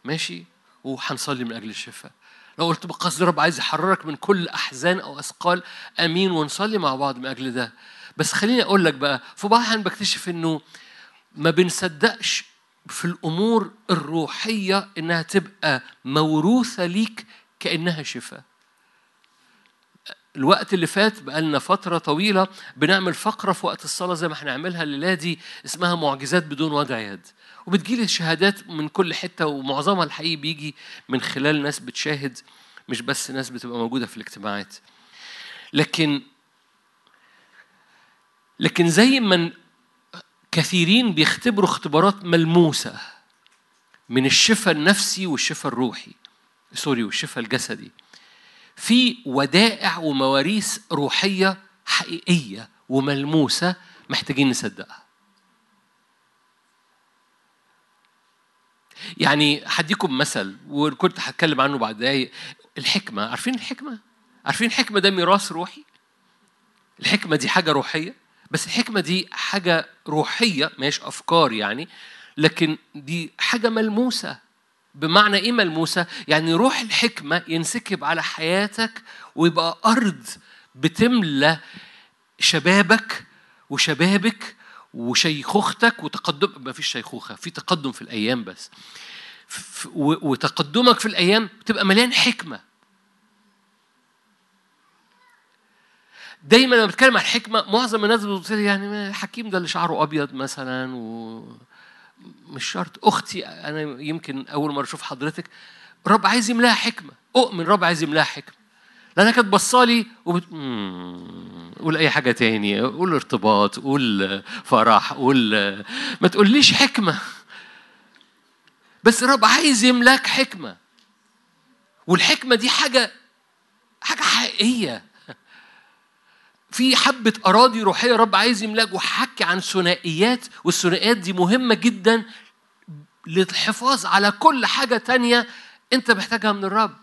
ماشي؟ وهنصلي من أجل الشفاء لو قلت مقاصد الرب عايز يحررك من كل أحزان أو أثقال آمين ونصلي مع بعض من أجل ده. بس خليني أقول لك بقى في بعض الأحيان بكتشف إنه ما بنصدقش في الأمور الروحية إنها تبقى موروثة ليك كأنها شفاء الوقت اللي فات بقالنا فترة طويلة بنعمل فقرة في وقت الصلاة زي ما هنعملها الليلة دي اسمها معجزات بدون وضع يد. وبتجيلي شهادات من كل حتة ومعظمها الحقيقي بيجي من خلال ناس بتشاهد مش بس ناس بتبقى موجودة في الاجتماعات. لكن لكن زي ما كثيرين بيختبروا اختبارات ملموسة من الشفاء النفسي والشفاء الروحي سوري والشفاء الجسدي. في ودائع ومواريث روحية حقيقية وملموسة محتاجين نصدقها يعني هديكم مثل وكنت هتكلم عنه بعد دقايق الحكمة عارفين الحكمة؟ عارفين الحكمة ده ميراث روحي؟ الحكمة دي حاجة روحية بس الحكمة دي حاجة روحية مش أفكار يعني لكن دي حاجة ملموسة بمعنى إيه ملموسة؟ يعني روح الحكمة ينسكب على حياتك ويبقى أرض بتملى شبابك وشبابك وشيخوختك وتقدم ما فيش شيخوخة في تقدم في الأيام بس وتقدمك في الأيام بتبقى مليان حكمة دايما لما بتكلم عن الحكمه معظم الناس بتقول يعني حكيم ده اللي شعره أبيض مثلا و مش شرط. أختي أنا يمكن أول مرة أشوف حضرتك. رب عايز يملاها حكمة. أؤمن رب عايز يملاها حكمة. لأنها كانت بصالي وبت... قول أي حاجة تاني. قول ارتباط قول فرح قول ما تقوليش حكمة. بس الرب عايز يملاك حكمة. والحكمة دي حاجة حاجة حقيقية. في حبة أراضي روحية رب عايز يملأك وحكي عن ثنائيات والثنائيات دي مهمة جدا للحفاظ على كل حاجة تانية أنت محتاجها من الرب.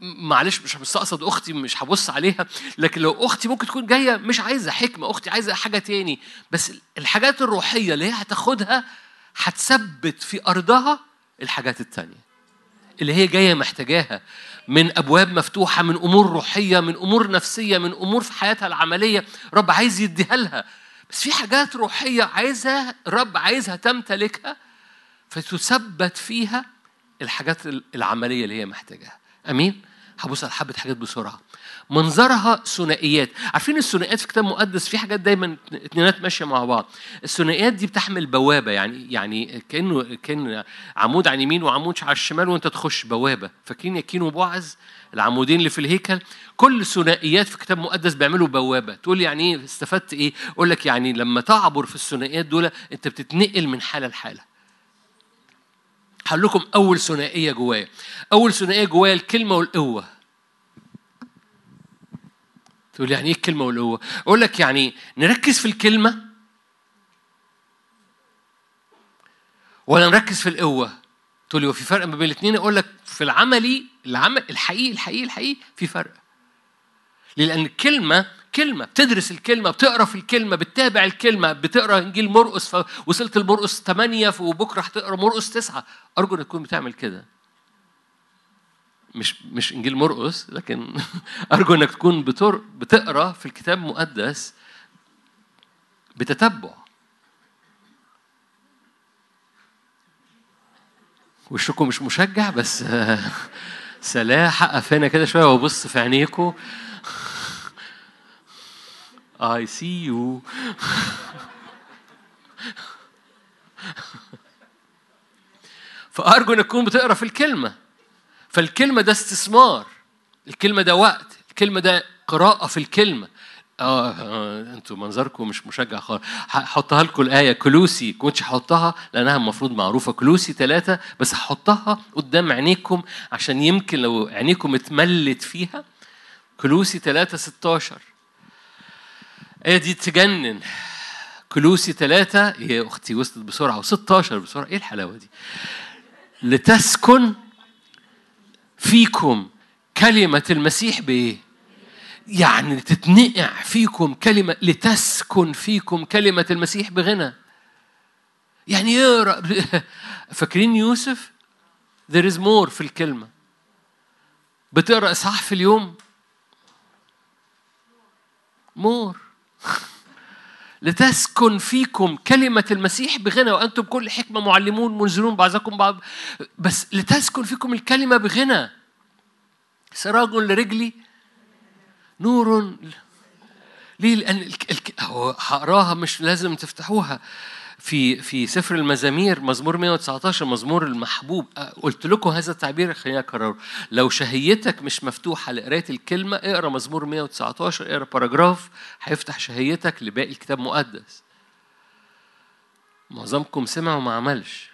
معلش مش بستقصد أختي مش هبص عليها لكن لو أختي ممكن تكون جاية مش عايزة حكمة أختي عايزة حاجة تاني. بس الحاجات الروحية اللي هي هتاخدها هتثبت في أرضها الحاجات التانية. اللي هي جاية محتاجاها من أبواب مفتوحة من أمور روحية من أمور نفسية من أمور في حياتها العملية رب عايز يديها لها. بس في حاجات روحية عايزها رب عايزها تمتلكها فتثبت فيها الحاجات العملية اللي هي محتاجاها. أمين؟ هبص على حبة حاجات بسرعة. منظرها ثنائيات. عارفين الثنائيات في كتاب مقدس في حاجات دايما اتنينات ماشية مع بعض. الثنائيات دي بتحمل بوابة يعني يعني كأنه كأن عمود عن يمين وعمود على الشمال وأنت تخش بوابة. فاكرين يكين وبوعز العمودين اللي في الهيكل. كل ثنائيات في كتاب مقدس بيعملوا بوابة. تقول يعني إيه استفدت إيه؟ أقول لك يعني لما تعبر في الثنائيات دول أنت بتتنقل من حالة لحالة. هقول لكم أول ثنائية جوايا. أول ثنائية جوايا الكلمة والقوة. تقول يعني إيه الكلمة والقوة؟ أقول لك يعني نركز في الكلمة ولا نركز في القوة؟ تقول لي هو في فرق ما بين الاثنين أقول لك في العملي العمل الحقيقي الحقيقي الحقيقي في فرق. لأن الكلمة كلمه بتدرس الكلمة بتقرأ في الكلمة بتتابع الكلمة بتقرأ إنجيل مرقس فوصلت لمرقس 8 وبكرة هتقرأ مرقس 9 أرجو إنك تكون بتعمل كده. مش مش إنجيل مرقس لكن أرجو إنك تكون بتقرأ في الكتاب المقدس بتتبع. وشكم مش مشجع بس سلاح حقف هنا كده شوية وبص في عينيكم I see you. فأرجو أن تكون بتقرأ في الكلمة. فالكلمة ده استثمار. الكلمة ده وقت. الكلمة ده قراءة في الكلمة. آه, آه أنتوا منظركم مش مشجع خالص. هحطها لكم الآية. كلوسي. كنتش هحطها لأنها المفروض معروفة. كلوسي ثلاثة بس هحطها قدام عينيكم عشان يمكن لو عينيكم اتملت فيها. كلوسي ثلاثة 16 الآية دي تجنن. كلوسي ثلاثة يا أختي وصلت بسرعة و16 بسرعة. إيه الحلاوة دي؟ لتسكن فيكم كلمة المسيح بإيه؟ يعني تتنقع فيكم كلمة لتسكن فيكم كلمة المسيح بغنى. يعني يقرا فاكرين يوسف؟ there is more في الكلمة. بتقرأ إصحاح في اليوم؟ مور لتسكن فيكم كلمة المسيح بغنى وأنتم كل حكمة معلمون منزلون بعضكم بعض. بس لتسكن فيكم الكلمة بغنى. سراج لرجلي نور ليه؟ لأن هقراها مش لازم تفتحوها. في في سفر المزامير مزمور 119 مزمور المحبوب. قلت لكم هذا التعبير خليني أكرره. لو شهيتك مش مفتوحة لقراية الكلمة اقرأ مزمور 119 اقرأ باراجراف هيفتح شهيتك لباقي الكتاب المقدس معظمكم سمع وما عملش.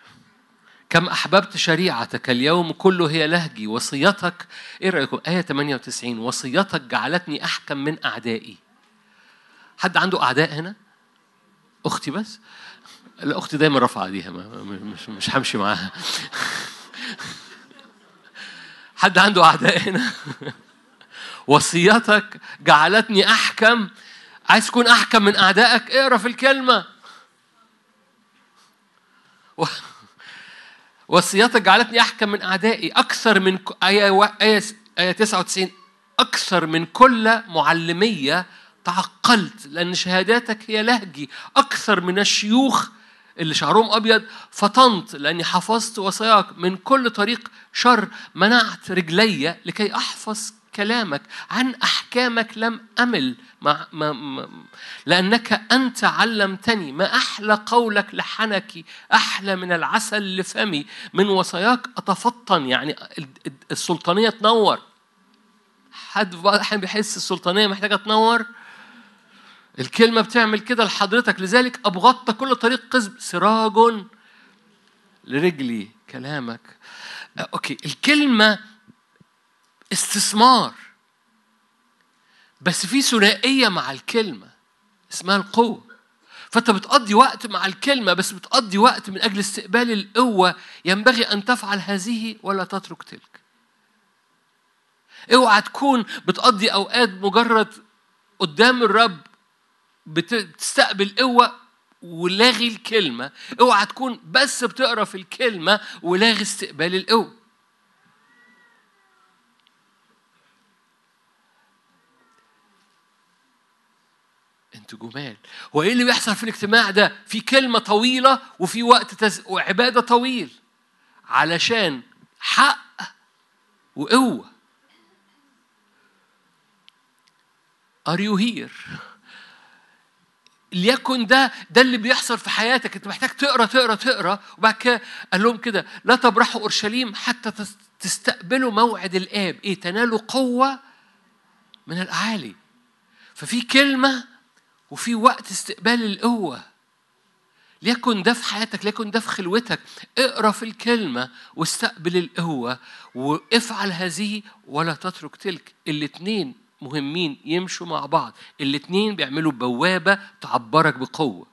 كم أحببت شريعتك اليوم كله هي لهجي وصيتك إيه رأيكم آية 98 وصيتك جعلتني أحكم من أعدائي. حد عنده أعداء هنا؟ أختي بس؟ الأخت دايما رافعة إيديها مش مش همشي معاها. حد عنده أعداء هنا؟ وصيتك جعلتني أحكم. عايز تكون أحكم من أعدائك؟ اقرأ في الكلمة. وصيتك جعلتني أحكم من أعدائي أكثر من آية آية آية 99 أكثر من كل معلمية تعقلت لأن شهاداتك هي لهجي. أكثر من الشيوخ اللي شعرهم أبيض فطنت لأني حفظت وصاياك من كل طريق شر منعت رجلي لكي أحفظ كلامك عن أحكامك لم أمل. ما ما ما لأنك أنت علمتني ما أحلى قولك لحنكي أحلى من العسل لفمي. من وصاياك أتفطن يعني السلطانية تنور. حد بيحس السلطانية محتاجة تنور؟ الكلمة بتعمل كده لحضرتك لذلك أبغضت كل طريق قزم. سراج لرجلي كلامك. أوكي. الكلمة استثمار. بس في ثنائية مع الكلمة اسمها القوة. فأنت بتقضي وقت مع الكلمة بس بتقضي وقت من أجل استقبال القوة. ينبغي أن تفعل هذه ولا تترك تلك. اوعى تكون بتقضي أوقات مجرد قدام الرب بتستقبل قوة ولاغي الكلمة. اوعى تكون بس بتقرأ في الكلمة ولاغي استقبال القوة. أنتوا جمال. هو إيه اللي بيحصل في الاجتماع ده؟ في كلمة طويلة وفي وقت تز... وعبادة طويل. علشان حق وقوة. Are you here? ليكن ده ده اللي بيحصل في حياتك. انت محتاج تقرا تقرا تقرا. وبعد كده قال لهم كده لا تبرحوا أورشليم حتى تستقبلوا موعد الآب. إيه؟ تنالوا قوة من الأعالي. ففي كلمة وفي وقت استقبال القوة. ليكن ده في حياتك ليكن ده في خلوتك. اقرأ في الكلمة واستقبل القوة وافعل هذه ولا تترك تلك. الاثنين مهمين يمشوا مع بعض. الاثنين بيعملوا بوابة تعبرك بقوة.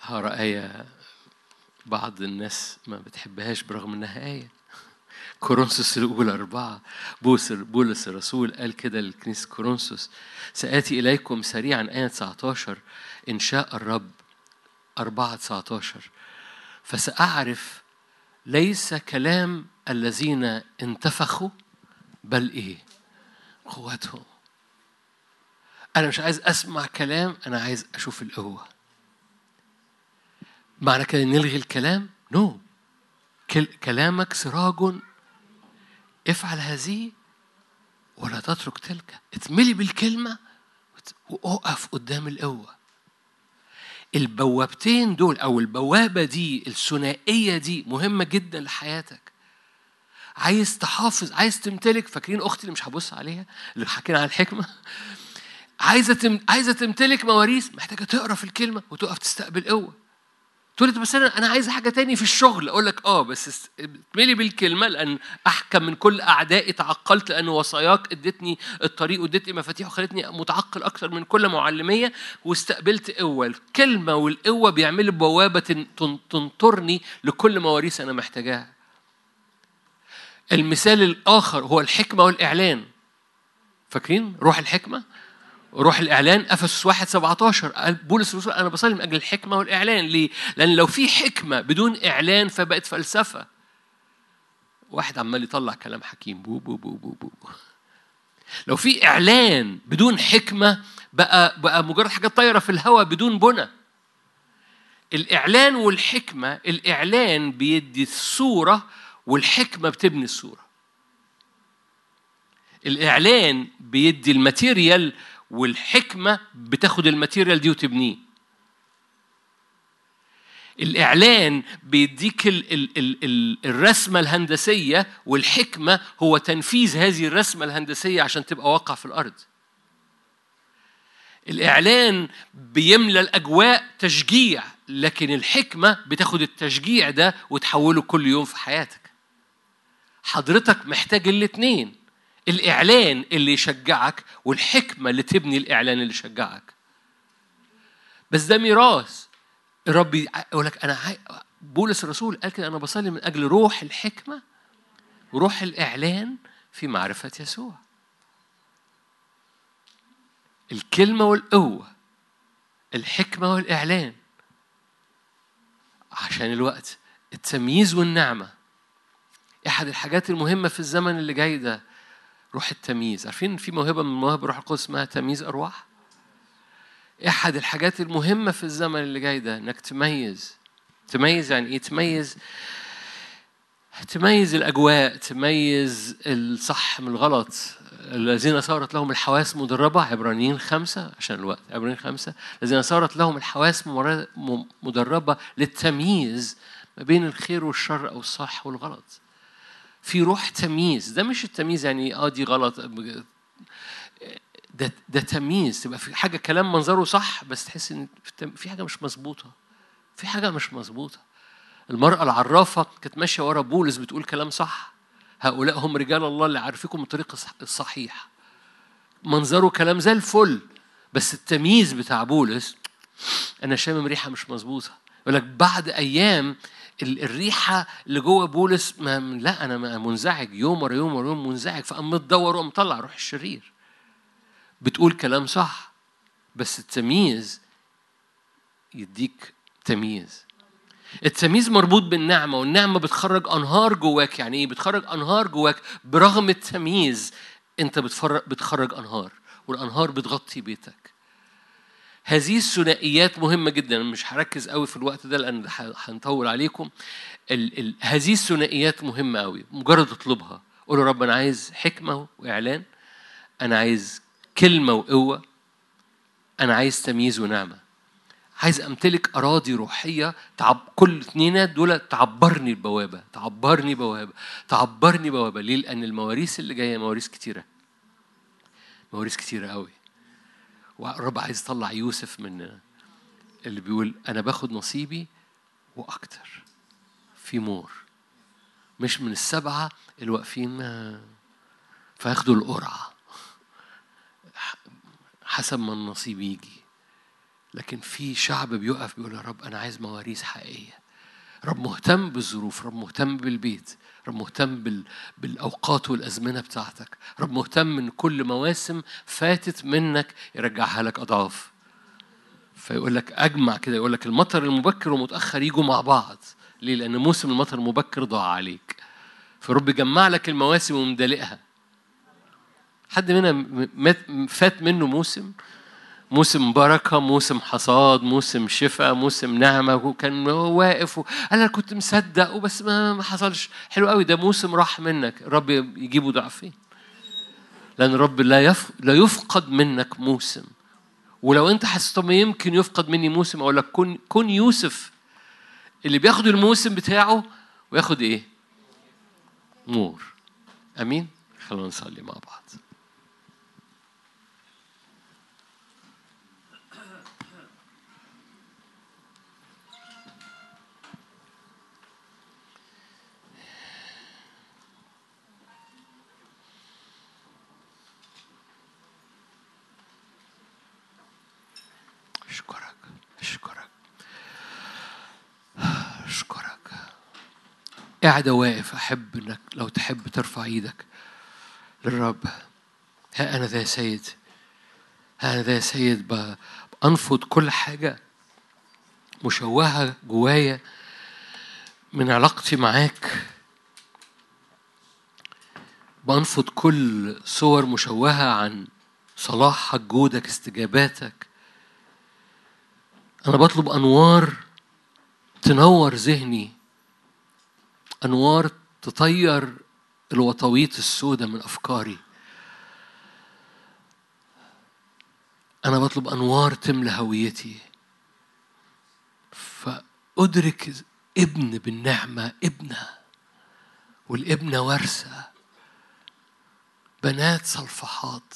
هقرا آية بعض الناس ما بتحبهاش برغم إنها آية. كورنثوس الأولى أربعة. بولس بولس الرسول قال كده للكنيسة كورنثوس سآتي إليكم سريعا آية 19 إن شاء الرب أربعة 19 فسأعرف ليس كلام الذين انتفخوا بل إيه؟ قوتهم. أنا مش عايز أسمع كلام أنا عايز أشوف القوة. معنى كده نلغي الكلام؟ نو no. كلامك سراج. افعل هذه ولا تترك تلك. اتملي بالكلمة وقف قدام القوة. البوابتين دول أو البوابة دي الثنائية دي مهمة جدا لحياتك. عايز تحافظ عايز تمتلك فاكرين أختي اللي مش هبص عليها اللي حكينا عن الحكمة؟ عايزة تم... عايزة تمتلك مواريث محتاجة تقرأ في الكلمة وتقف تستقبل قوة. تقول لي بس أنا أنا عايز حاجة تاني في الشغل. أقول لك آه بس اتملي بالكلمة لأن أحكم من كل أعدائي تعقلت لأن وصاياك ادتني الطريق وادتني مفاتيح وخلتني متعقل أكثر من كل معلمية واستقبلت قوة. الكلمة والقوة بيعملوا بوابة تنطرني لكل مواريث أنا محتاجاها. المثال الآخر هو الحكمة والإعلان. فاكرين؟ روح الحكمة؟ روح الإعلان أفسس 1 17 قال بولس الرسول أنا بصلي من أجل الحكمة والإعلان. ليه؟ لأن لو في حكمة بدون إعلان فبقت فلسفة. واحد عمال يطلع كلام حكيم. بو بو بو بو بو لو في إعلان بدون حكمة بقى بقى مجرد حاجات طايرة في الهواء بدون بنى. الإعلان والحكمة الإعلان بيدي الصورة والحكمة بتبني الصورة. الإعلان بيدي ال material والحكمة بتاخد ال material دي وتبنيه. الإعلان بيديك ال ال ال ال الرسمة الهندسية والحكمة هو تنفيذ هذه الرسمة الهندسية عشان تبقى واقع في الأرض. الإعلان بيملى الأجواء تشجيع لكن الحكمة بتاخد التشجيع ده وتحوله كل يوم في حياتك. حضرتك محتاج الاتنين. الإعلان اللي يشجعك والحكمة اللي تبني الإعلان اللي يشجعك. بس ده ميراث. الرب يقول لك أنا عاي... بولس الرسول قال كده أنا بصلي من أجل روح الحكمة وروح الإعلان في معرفة يسوع. الكلمة والقوة الحكمة والإعلان. عشان الوقت التمييز والنعمة. أحد الحاجات المهمة في الزمن اللي جاي ده روح التمييز. عارفين في موهبة من مواهب الروح القدس اسمها تمييز أرواح؟ أحد الحاجات المهمة في الزمن اللي جاي ده إنك تميز. تميز يعني إيه؟ تميز تميز الأجواء تميز الصح من الغلط. الذين صارت لهم الحواس مدربة عبرانيين خمسة عشان الوقت عبرانيين خمسة. الذين صارت لهم الحواس مدربة للتمييز ما بين الخير والشر أو الصح والغلط. في روح تمييز. ده مش التمييز يعني آه دي غلط. ده ده تمييز. تبقى في حاجة كلام منظره صح بس تحس إن في حاجة مش مظبوطة. في حاجة مش مظبوطة. المرأة العرافة كانت ماشية ورا بولس بتقول كلام صح. هؤلاء هم رجال الله اللي عارفيكم الطريق الصحيح. منظره كلام زي الفل بس التمييز بتاع بولس أنا شامم ريحة مش مظبوطة. يقول لك بعد أيام الريحة اللي جوه بولس ما لا أنا منزعج. يوم ورا يوم ورا يوم منزعج. فقام متدور وقام مطلع روح الشرير. بتقول كلام صح بس التمييز يديك تمييز. التمييز مربوط بالنعمة والنعمة بتخرج أنهار جواك. يعني إيه؟ بتخرج أنهار جواك؟ برغم التمييز أنت بتخرج أنهار والأنهار بتغطي بيتك. هذه الثنائيات مهمة جدا. مش هركز قوي في الوقت ده لأن هنطول عليكم. ال ال هذه الثنائيات مهمة قوي. مجرد اطلبها. قول رب أنا عايز حكمة وإعلان. أنا عايز كلمة وقوة. أنا عايز تمييز ونعمة. عايز أمتلك أراضي روحية تعب كل اثنين دول تعبرني البوابه تعبرني بوابه تعبرني بوابه ليه؟ لأن المواريث اللي جاية مواريث كتيرة. مواريث كتيرة قوي. والرب عايز يطلع يوسف من اللي بيقول أنا باخد نصيبي وأكتر. في مور. مش من السبعة اللي واقفين فياخدوا القرعة. حسب ما النصيب يجي. لكن في شعب بيقف بيقول يا رب أنا عايز مواريث حقيقية. رب مهتم بالظروف رب مهتم بالبيت. رب مهتم بال... بالأوقات والأزمنة بتاعتك. رب مهتم من كل مواسم فاتت منك يرجعها لك أضعاف. فيقول لك أجمع كده يقول لك المطر المبكر والمتأخر يجوا مع بعض. ليه؟ لأن موسم المطر المبكر ضاع عليك. فرب يجمع لك المواسم ومدلقها حد منا فات منه موسم موسم بركة موسم حصاد موسم شفاء موسم نعمة. وكان واقف أنا كنت مصدق وبس ما ما حصلش. حلو قوي. ده موسم راح منك. الرب يجيبه ضعفين. لأن الرب لا يف... لا يفقد منك موسم. ولو أنت حاسس طب يمكن يفقد مني موسم أقول لك كن كن يوسف اللي بياخد الموسم بتاعه وياخد إيه؟ نور. أمين؟ خلونا نصلي مع بعض. قاعد واقف أحب إنك لو تحب ترفع إيدك للرب. ها أنا ذا سيد ها أنا ذا سيد بأنفض كل حاجة مشوهة جوايا من علاقتي معاك. بأنفض كل صور مشوهة عن صلاحك جودك استجاباتك. أنا بطلب أنوار تنور ذهني. أنوار تطير الوطويط السوداء من أفكاري. أنا بطلب أنوار تملى هويتي. فأدرك ابن بالنعمة ابنة والابنة ورثة. بنات صلفحات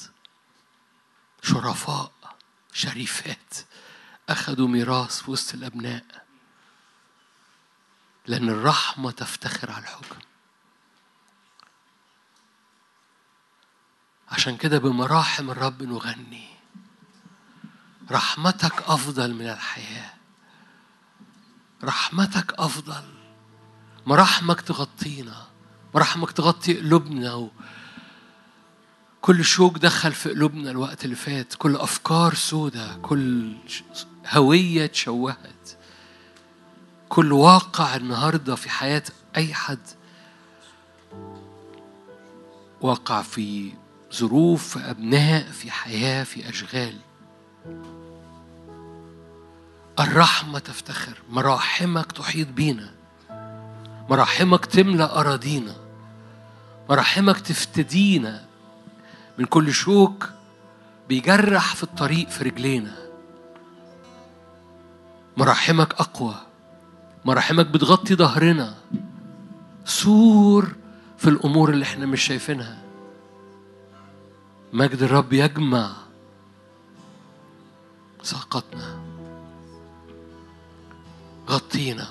شرفاء شريفات. أخذوا ميراث في وسط الأبناء. لأن الرحمة تفتخر على الحكم. عشان كده بمراحم الرب نغني. رحمتك أفضل من الحياة. رحمتك أفضل. مراحمك تغطينا. مراحمك تغطي قلوبنا. و... كل شوك دخل في قلوبنا الوقت اللي فات. كل أفكار سودة. كل هوية تشوهت. كل واقع النهارده في حياة أي حد. واقع في ظروف في أبناء في حياة في أشغال. الرحمة تفتخر مراحمك تحيط بينا. مراحمك تملأ أراضينا. مراحمك تفتدينا. من كل شوك بيجرح في الطريق في رجلينا. مراحمك أقوى. مراحمك بتغطي ظهرنا. سور في الأمور اللي إحنا مش شايفينها. مجد الرب يجمع ساقتنا غطينا.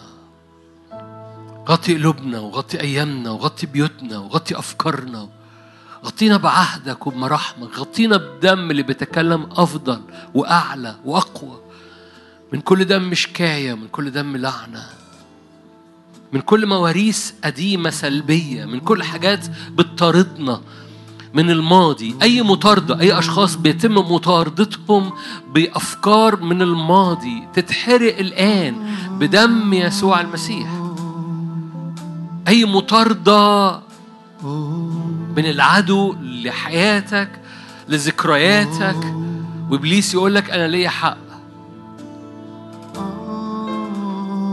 غطي قلوبنا وغطي أيامنا وغطي بيوتنا وغطي أفكارنا. غطينا بعهدك وبمراحمك. غطينا بدم اللي بيتكلم أفضل وأعلى وأقوى. من كل دم شكاية من كل دم لعنة. من كل مواريث قديمة سلبية من كل حاجات بتطاردنا من الماضي. أي مطاردة أي أشخاص بيتم مطاردتهم بأفكار من الماضي تتحرق الآن بدم يسوع المسيح. أي مطاردة من العدو لحياتك لذكرياتك. وإبليس يقول لك أنا ليا حق.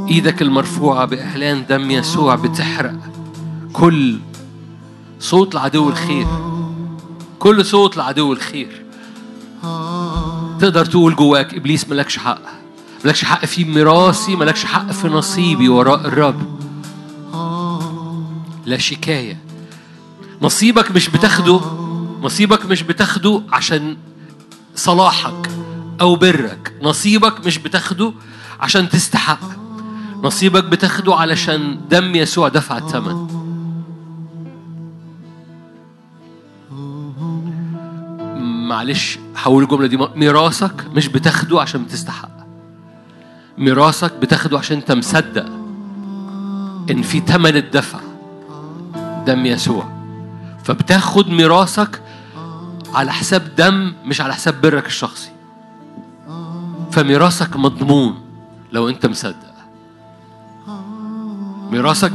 إيدك المرفوعة بإعلان دم يسوع بتحرق. كل صوت لعدو الخير. كل صوت لعدو الخير. تقدر تقول جواك إبليس ملكش حق. ملكش حق في ميراثي ملكش حق في نصيبي وراء الرب. لا شكاية. نصيبك مش بتاخده. نصيبك مش بتاخده عشان صلاحك أو برك. نصيبك مش بتاخده عشان تستحق. نصيبك بتاخده علشان دم يسوع دفع الثمن. معلش هقول الجملة دي. ميراثك مش بتاخده عشان بتستحق. ميراثك بتاخده عشان انت مصدق ان في ثمن الدفع دم يسوع. فبتاخد ميراثك على حساب دم مش على حساب برك الشخصي. فميراثك مضمون لو انت مصدق. ميراثك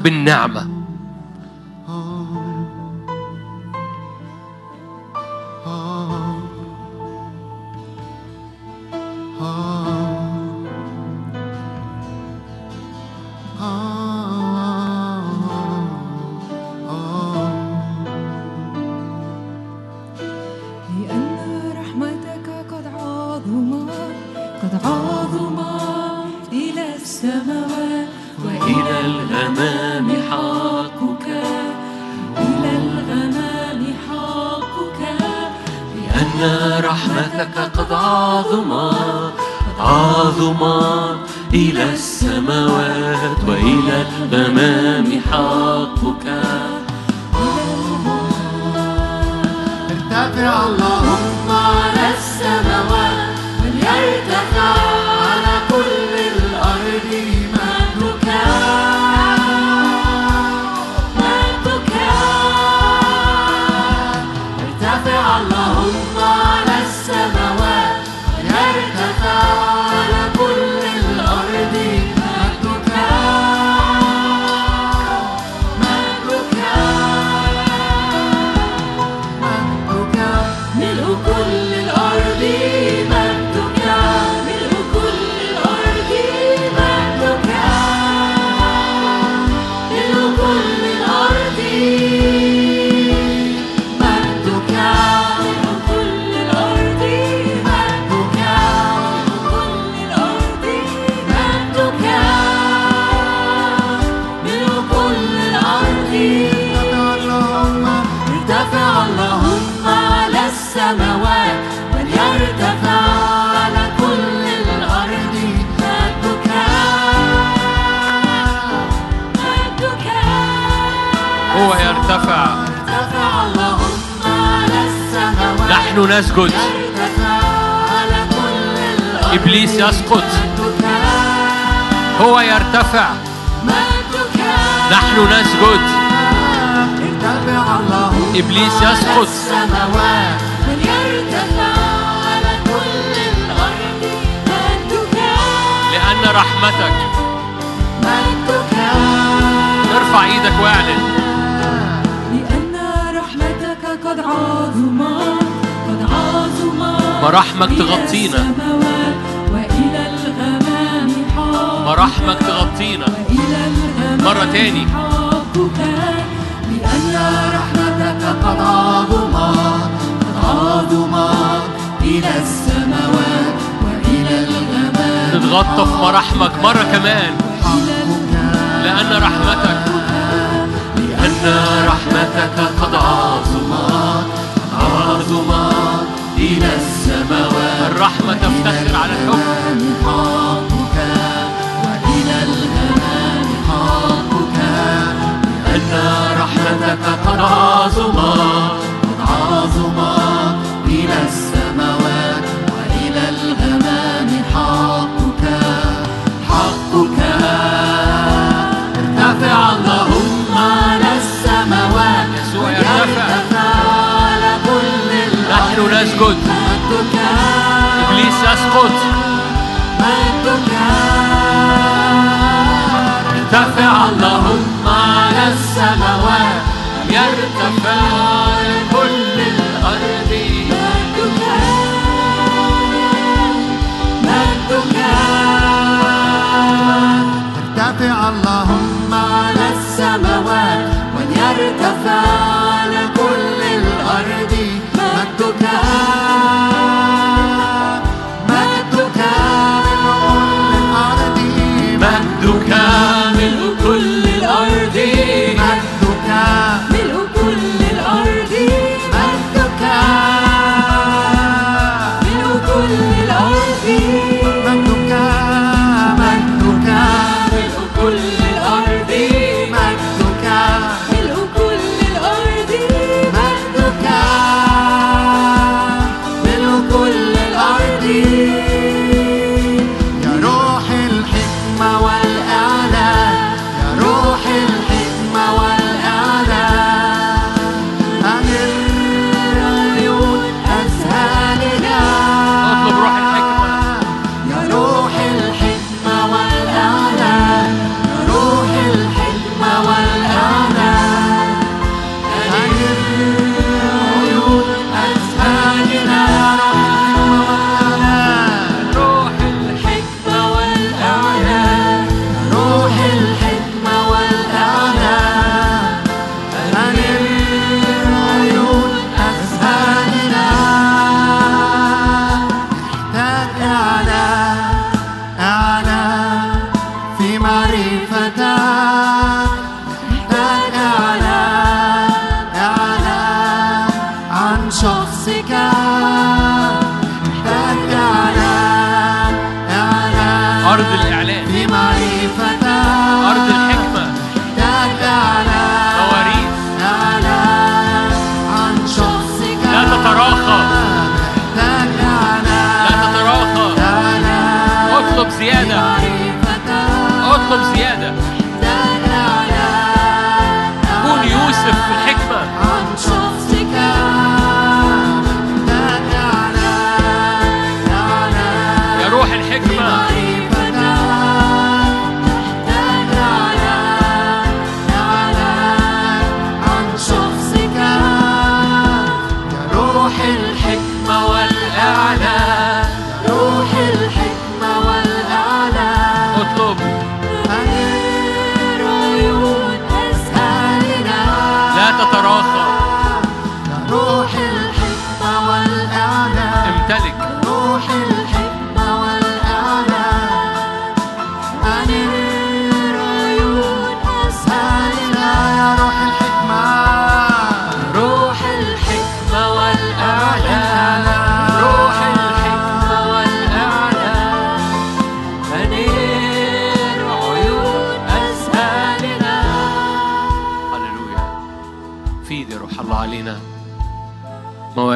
بالنعمه نسجد إبليس يسقط. هو يرتفع. نحن نسجد إبليس يسقط. لأن رحمتك. ارفع إيدك واعلن. مراحمك تغطينا. مراحمك تغطينا. مرة تاني. لأن رحمتك قد عظمت قد عظمت إلى السماوات وإلى الغمام تتغطى في مراحمك مرة كمان. لأن رحمتك لأن رحمتك قد عظمت عظمت إلى السماوات. الرحمة تفتخر على الحكم. حقك وإلى الغمام حقك لأن رحمتك قد عظمت قد عظمت يسجد إبليس يسقط ارتفع اللهم على السماوات. يرتفع.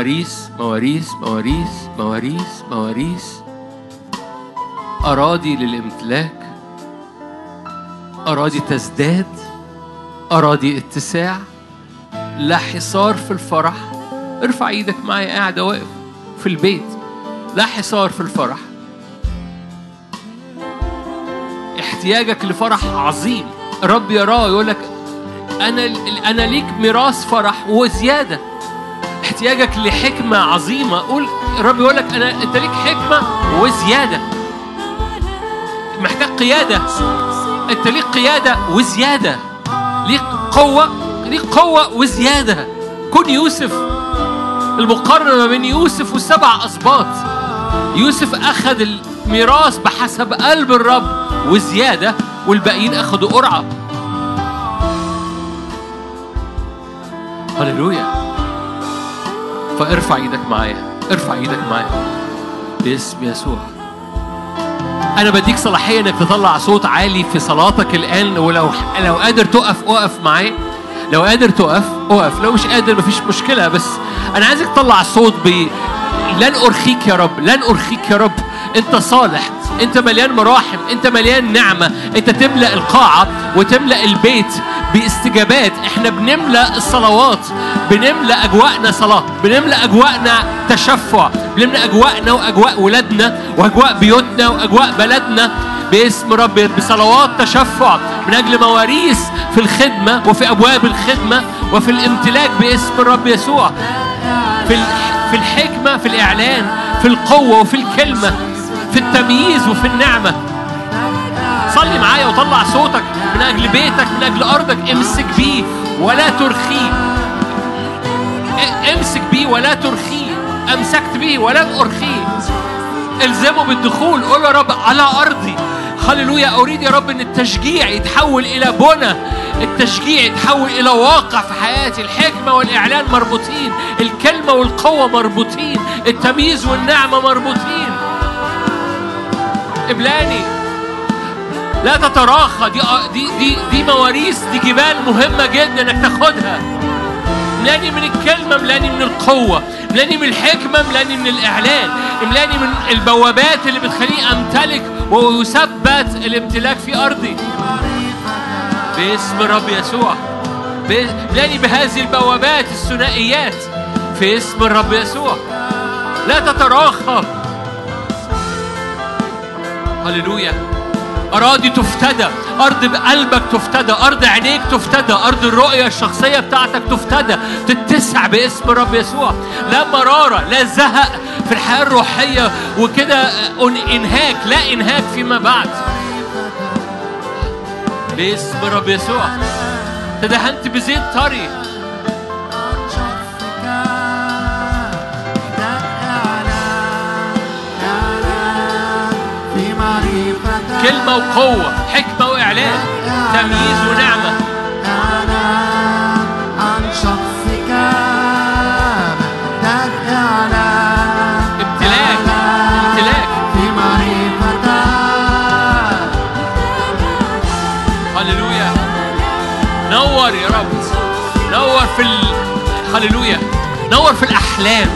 مواريث مواريث مواريث مواريث مواريث. أراضي للامتلاك أراضي تزداد أراضي اتساع. لا حصار في الفرح. ارفع إيدك معايا قاعدة واقف في البيت. لا حصار في الفرح. احتياجك لفرح عظيم. الرب يراه يقول لك أنا أنا ليك ميراث فرح وزيادة. احتياجك لحكمة عظيمة. قول الرب يقول لك أنا أنت ليك حكمة وزيادة. محتاج قيادة. أنت ليك قيادة وزيادة. ليك قوة ليك قوة وزيادة. كن يوسف. المقارنة ما بين يوسف والسبع اسباط يوسف أخذ الميراث بحسب قلب الرب وزيادة والباقيين أخذوا قرعة. هللويا. فارفع إيدك معايا ارفع إيدك معايا. باسم يسوع. أنا بديك صلاحية إنك تطلع صوت عالي في صلاتك الآن ولو لو قادر تقف أقف معايا. لو قادر تقف أقف. لو مش قادر مفيش مشكلة بس أنا عايزك تطلع صوت ب لن أرخيك يا رب لن أرخيك يا رب. أنت صالح أنت مليان مراحم أنت مليان نعمة. أنت تملأ القاعة وتملأ البيت. باستجابات. إحنا بنملى الصلوات بنملى أجواءنا صلاة بنملى أجواءنا تشفع بنملى أجواءنا وأجواء ولادنا وأجواء بيوتنا وأجواء بلدنا باسم رب بصلوات تشفع من أجل مواريث في الخدمة وفي أبواب الخدمة وفي الامتلاك باسم الرب يسوع. في في الحكمة في الإعلان في القوة وفي الكلمة في التمييز وفي النعمة. صلي معايا وطلع صوتك من أجل بيتك من أجل أرضك امسك بيه ولا ترخيه. امسك بيه ولا ترخيه. أمسكت بيه ولن ارخيه الزمه بالدخول قول يا رب على أرضي. هللويا أريد يا رب إن التشجيع يتحول إلى بنى. التشجيع يتحول إلى واقع في حياتي. الحكمة والإعلان مربوطين. الكلمة والقوة مربوطين. التمييز والنعمة مربوطين. ابلاني لا تتراخى. دي دي دي دي مواريث دي جبال مهمة جدا إنك تاخدها. ملاني من الكلمة ملاني من القوة. ملاني من الحكمة ملاني من الإعلان. ملاني من البوابات اللي بتخليني أمتلك ويثبت الامتلاك في أرضي. باسم الرب يسوع. ملاني بهذه البوابات الثنائيات. في اسم الرب يسوع. لا تتراخى. هللويا. أراضي تفتدى أرض بقلبك تفتدى أرض عينيك تفتدى أرض الرؤية الشخصية بتاعتك تفتدى. تتسع باسم الرب يسوع. لا مرارة لا زهق في الحياة الروحية وكده إنهاك لا إنهاك فيما بعد. باسم الرب يسوع. تدهنت بزيت طري. كلمة وقوة حكمة وإعلان تمييز ونعمة. نور يا رب. نور في ال... هللويا. نور في الأحلام.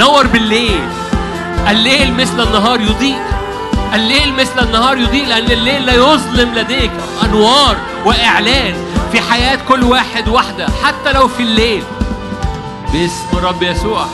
نور بالليل. الليل مثل النهار يضيء. الليل مثل النهار يضيء لأن الليل لا يظلم لديك. أنوار وإعلان في حياة كل واحد واحدة حتى لو في الليل. باسم الرب يسوع.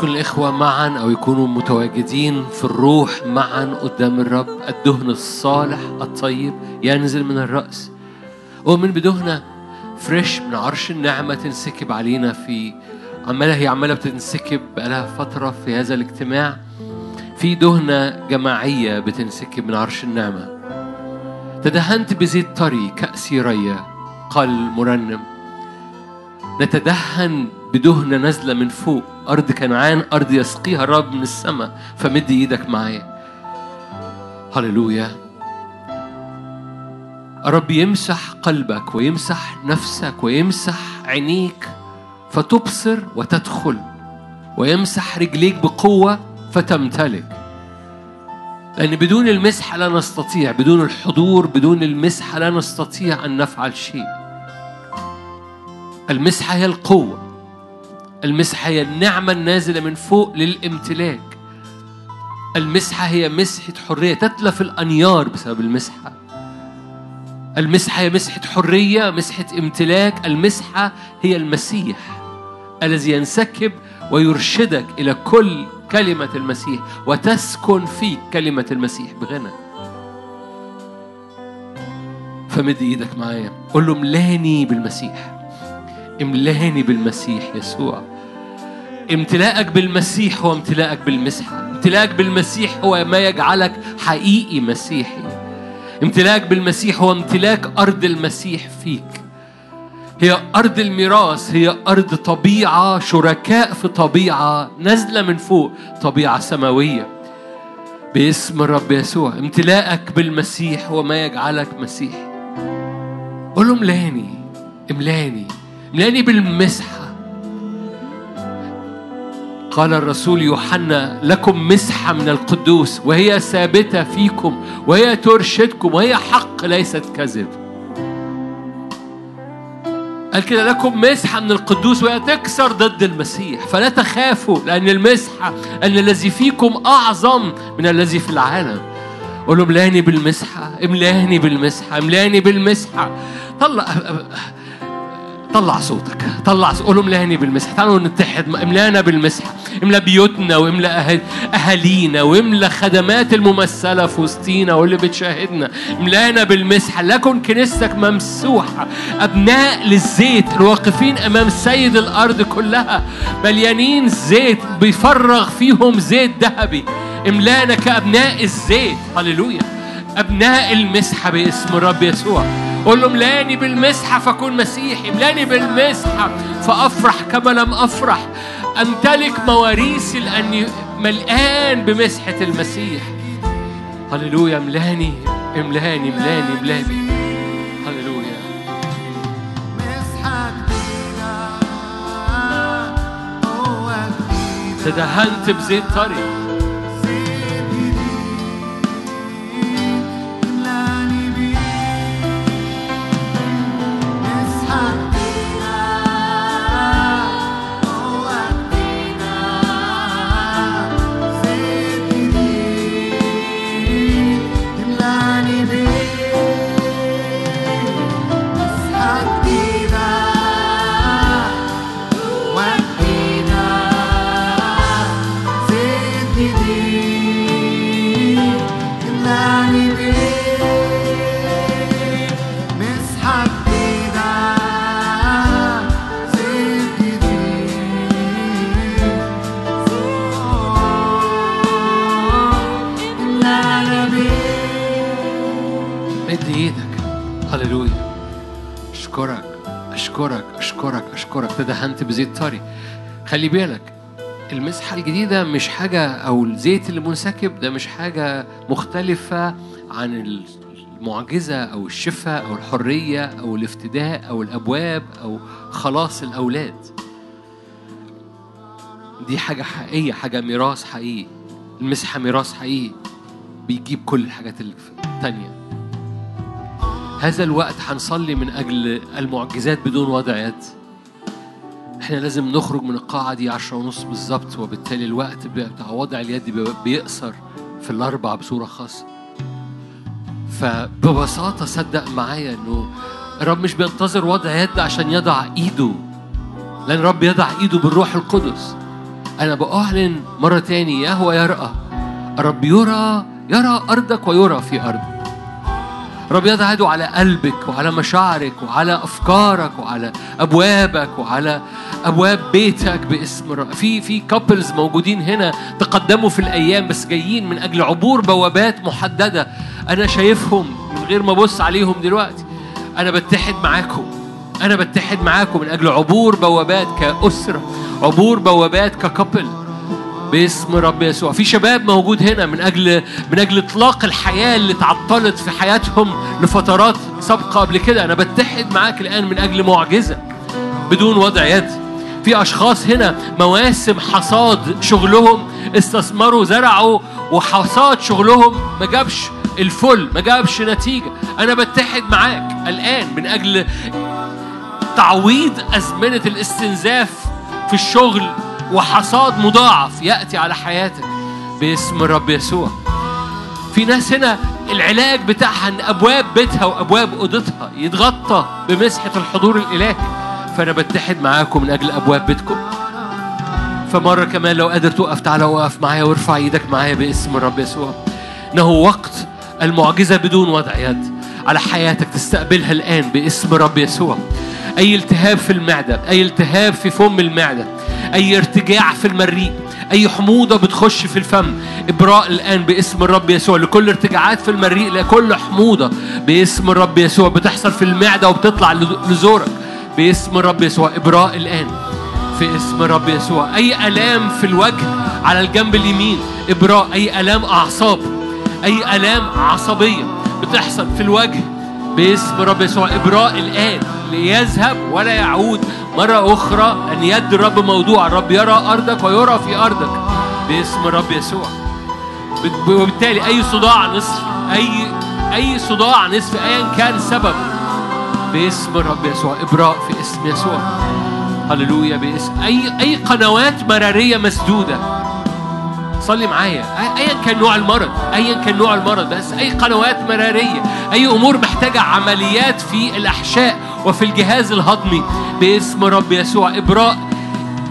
يسكن الإخوة معا أو يكونوا متواجدين في الروح معا قدام الرب الدهن الصالح الطيب ينزل من الرأس. أؤمن بدهنة فريش من عرش النعمة تنسكب علينا في عمالة هي عمالة بتنسكب بقالها فترة في هذا الاجتماع. في دهنة جماعية بتنسكب من عرش النعمة. تدهنت بزيت طري كأسي ريا قال المرنم نتدهن بدهنة نازلة من فوق. أرض كنعان أرض يسقيها الرب من السماء فمد إيدك معايا. هللويا. الرب يمسح قلبك ويمسح نفسك ويمسح عينيك فتبصر وتدخل ويمسح رجليك بقوة فتمتلك. لأن بدون المسحة لا نستطيع بدون الحضور بدون المسحة لا نستطيع أن نفعل شيء. المسحة هي القوة. المسحة هي النعمة النازلة من فوق للامتلاك. المسحة هي مسحة حرية تتلف الأنيار بسبب المسحة. المسحة هي مسحة حرية مسحة امتلاك. المسحة هي المسيح الذي ينسكب ويرشدك إلى كل كلمة المسيح وتسكن فيك كلمة المسيح بغنى. فمد إيدك معايا. قول له املأني بالمسيح. املأني بالمسيح يسوع. امتلاءك بالمسيح هو امتلاءك بالمسحة. امتلاءك بالمسيح هو ما يجعلك حقيقي مسيحي. امتلاءك بالمسيح هو امتلاك أرض المسيح فيك. هي أرض الميراث هي أرض طبيعة شركاء في طبيعة نازلة من فوق طبيعة سماوية. باسم الرب يسوع امتلاءك بالمسيح هو ما يجعلك مسيحي. قول املأني املأني. املاني بالمسحة قال الرسول يوحنا لكم مسحة من القدوس وهي ثابتة فيكم وهي ترشدكم وهي حق ليست كذب. قال كده لكم مسحة من القدوس وهي تكسر ضد المسيح. فلا تخافوا لأن المسحة أن الذي فيكم أعظم من الذي في العالم. قول له املاني بالمسحة املأني بالمسحة املأني بالمسحة. طلع طلع صوتك طلع. قول له املاني بالمسحة تعالوا نتحد املانا بالمسحة املا بيوتنا واملا أهل- أهالينا واملا خدمات الممثلة في وسطينا واللي بتشاهدنا. املانا بالمسحة لكن كنيستك ممسوحة. أبناء للزيت الواقفين أمام سيد الأرض كلها. مليانين زيت بيفرغ فيهم زيت ذهبي. املانا كأبناء الزيت. هللويا. أبناء المسحة باسم الرب يسوع. قول له املاني بالمسحة فكون مسيحي املاني بالمسحة فأفرح كما لم أفرح. أمتلك مواريثي لأني ملآن بمسحة المسيح. هللويا املأني املأني املأني املأني. هللويا. تدهنت بزيت طري. بزيت طري. خلي بالك المسحة الجديدة مش حاجة أو الزيت اللي منسكب ده مش حاجة مختلفة عن المعجزة أو الشفاء أو الحرية أو الافتداء أو الأبواب أو خلاص الأولاد. دي حاجة حقيقية حاجة ميراث حقيقي. المسحة ميراث حقيقي. بيجيب كل الحاجات التانية هذا الوقت هنصلي من أجل المعجزات بدون وضع يد إحنا لازم نخرج من القاعة دي عشرة ونص بالظبط وبالتالي الوقت بتاع وضع اليد بيقصر في الأربع بصورة خاصة. فببساطة صدق معايا إنه الرب مش بينتظر وضع يد عشان يضع إيده لأن الرب يضع إيده بالروح القدس. أنا بأعلن مرة تاني يهوى يرأى الرب يرى يرى أرضك ويرى في أرضك. رب يضع على قلبك وعلى مشاعرك وعلى أفكارك وعلى أبوابك وعلى أبواب بيتك باسم الرب. في في couples موجودين هنا تقدموا في الأيام بس جايين من أجل عبور بوابات محددة. أنا شايفهم من غير ما أبص عليهم دلوقتي. أنا بتحد معاكم. أنا بتحد معاكم من أجل عبور بوابات كأسرة عبور بوابات ك couple باسم رب يسوع. في شباب موجود هنا من أجل من أجل إطلاق الحياة اللي تعطلت في حياتهم لفترات سابقة قبل كده. أنا بتحد معاك الآن من أجل معجزة بدون وضع يد. في أشخاص هنا مواسم حصاد شغلهم استثمروا زرعوا وحصاد شغلهم ما جابش الفل ما جابش نتيجة. أنا بتحد معاك الآن من أجل تعويض أزمنة الاستنزاف في الشغل وحصاد مضاعف يأتي على حياتك باسم الرب يسوع. في ناس هنا العلاج بتاعها إن أبواب بيتها وأبواب أوضتها يتغطى بمسحة الحضور الإلهي. فأنا بتحد معاكم من أجل أبواب بيتكم. فمرة كمان لو قادر تقف تعالى وقف معايا وارفع إيدك معايا باسم الرب يسوع. إنه وقت المعجزة بدون وضع يد على حياتك تستقبلها الآن باسم الرب يسوع. أي التهاب في المعدة أي التهاب في فم المعدة أي ارتجاع في المريء أي حموضة بتخش في الفم. إبراء الآن باسم الرب يسوع. لكل ارتجاعات في المريء لكل حموضة باسم الرب يسوع. بتحصل في المعدة وبتطلع لزورك. باسم الرب يسوع. إبراء الآن في اسم الرب يسوع. أي آلام في الوجه على الجنب اليمين. إبراء أي آلام أعصاب. أي آلام عصبية بتحصل في الوجه. باسم الرب يسوع. إبراء الآن ليذهب ولا يعود. مرة أخرى أن يد الرب موضوع. الرب يرى أرضك ويرى في أرضك. باسم الرب يسوع. وبالتالي أي صداع نصف أي أي صداع نصف أيا كان السبب باسم الرب يسوع. إبراء في اسم يسوع. هللويا. باسم أي أي قنوات مرارية مسدودة. صلي معايا. ايا كان نوع المرض ايا كان نوع المرض بس أي قنوات مرارية أي أمور محتاجة عمليات في الأحشاء وفي الجهاز الهضمي. باسم رب يسوع إبراء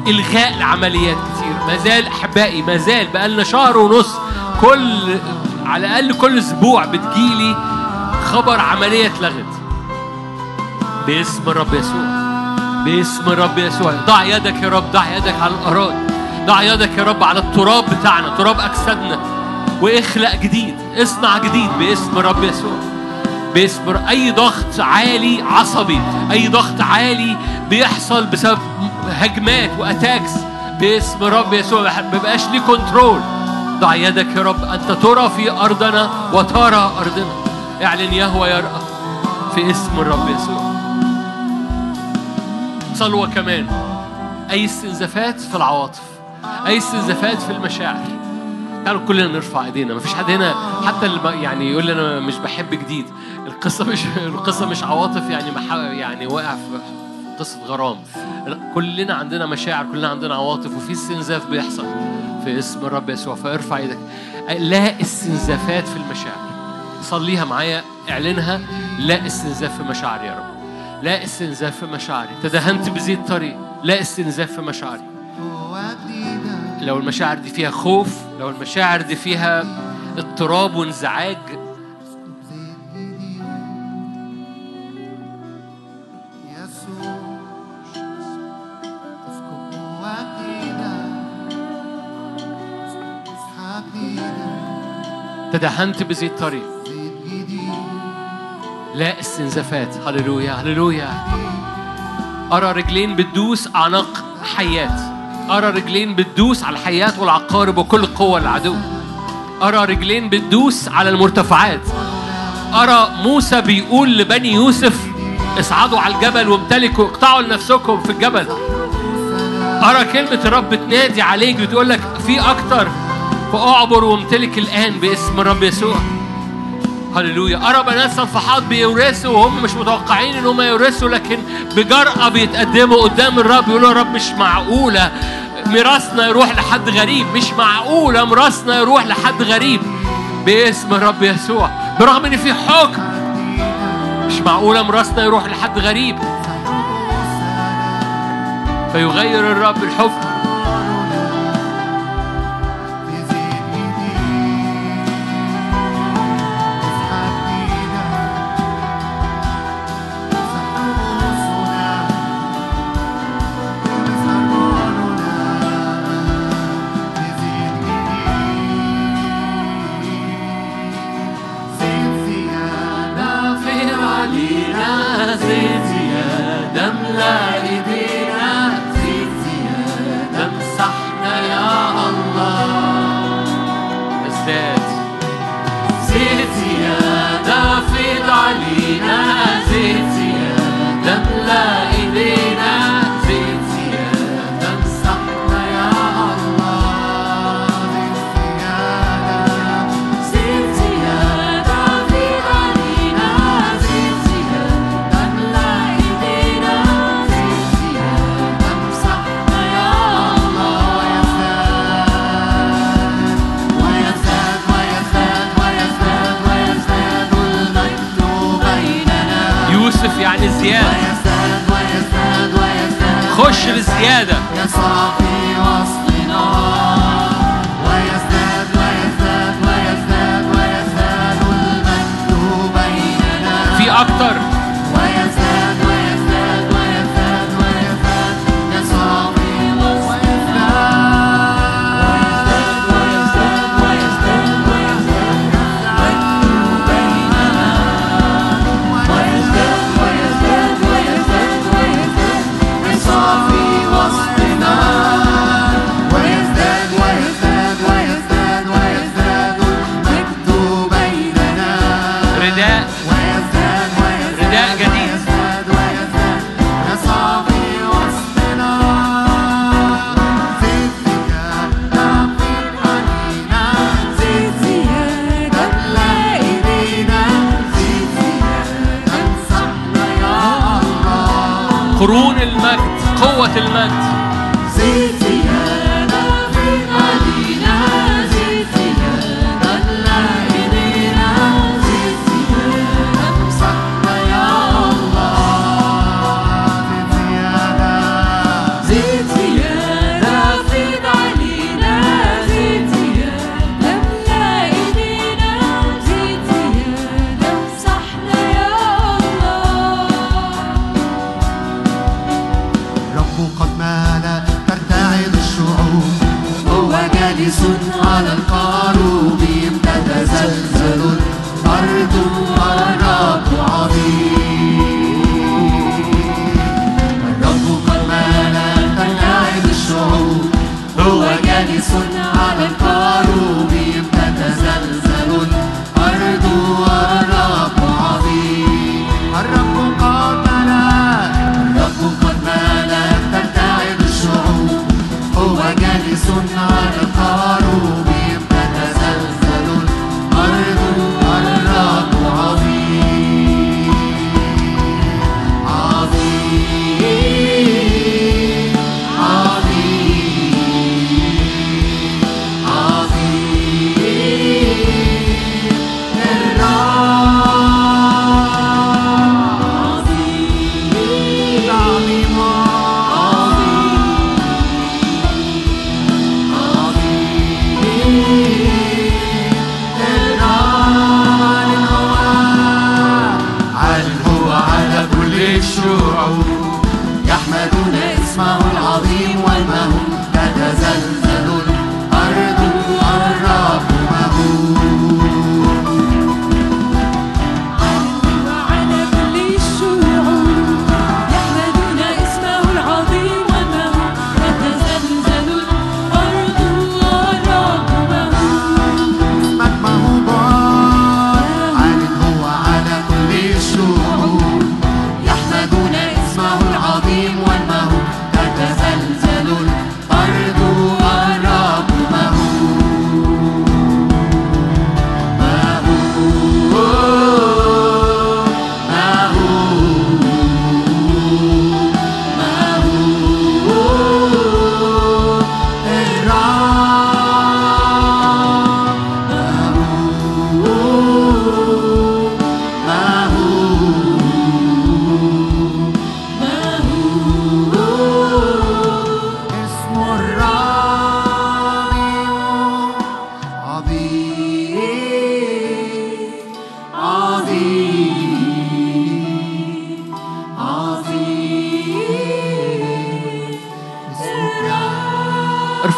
إلغاء العمليات كتير. ما زال أحبائي ما زال بقالنا شهر ونص. كل على الأقل كل أسبوع بتجيلي خبر عملية اتلغت. باسم الرب يسوع. باسم الرب يسوع. ضع يدك يا رب ضع يدك على الأراضي. ضع يدك يا رب على التراب بتاعنا تراب أجسادنا. وإخلق جديد اصنع جديد باسم الرب يسوع. باسم أي ضغط عالي عصبي أي ضغط عالي بيحصل بسبب هجمات و attacks باسم الرب يسوع. ما بيبقاش ليه control ضع يدك يا رب أنت ترى في أرضنا وترى أرضنا. اعلن يهوى يرأى في اسم الرب يسوع. صلوة كمان. أي استنزافات في العواطف. أي استنزافات في المشاعر. تعالوا كلنا نرفع إيدينا. مفيش حد هنا حتى اللي يعني يقول لي أنا مش بحب جديد. القصة مش القصة مش عواطف يعني. يعني واقع في قصة غرام. كلنا عندنا مشاعر كلنا عندنا عواطف وفي استنزاف بيحصل في اسم الرب يسوع. فارفع إيدك. لا استنزافات في المشاعر. صليها معايا اعلنها. لا استنزاف في مشاعري يا رب. لا استنزاف في مشاعري. تدهنت بزيت طريق. لا استنزاف في مشاعري. لو المشاعر دي فيها خوف لو المشاعر دي فيها اضطراب وانزعاج. تدهنت بزيت جديد لا استنزافات. هللويا هللويا. أرى رجلين بتدوس أعناق حيات. أرى رجلين بتدوس على الحيات والعقارب وكل قوة العدو أرى رجلين بتدوس على المرتفعات. أرى موسى بيقول لبني يوسف اصعدوا على الجبل وامتلكوا اقطعوا لنفسكم في الجبل. أرى كلمة الرب تنادي عليك بتقول لك في أكتر فأعبر وامتلك الآن باسم الرب يسوع. هللويا. أرى بنات صفحات بيورثوا وهم مش متوقعين إن هم يورثوا لكن بجرأة بيتقدموا قدام الرب يقولوا يا رب مش معقولة. ميراثنا يروح لحد غريب مش معقولة. ميراثنا يروح لحد غريب باسم الرب يسوع. برغم إن في حكم مش معقولة. ميراثنا يروح لحد غريب. فيغير الرب الحكم.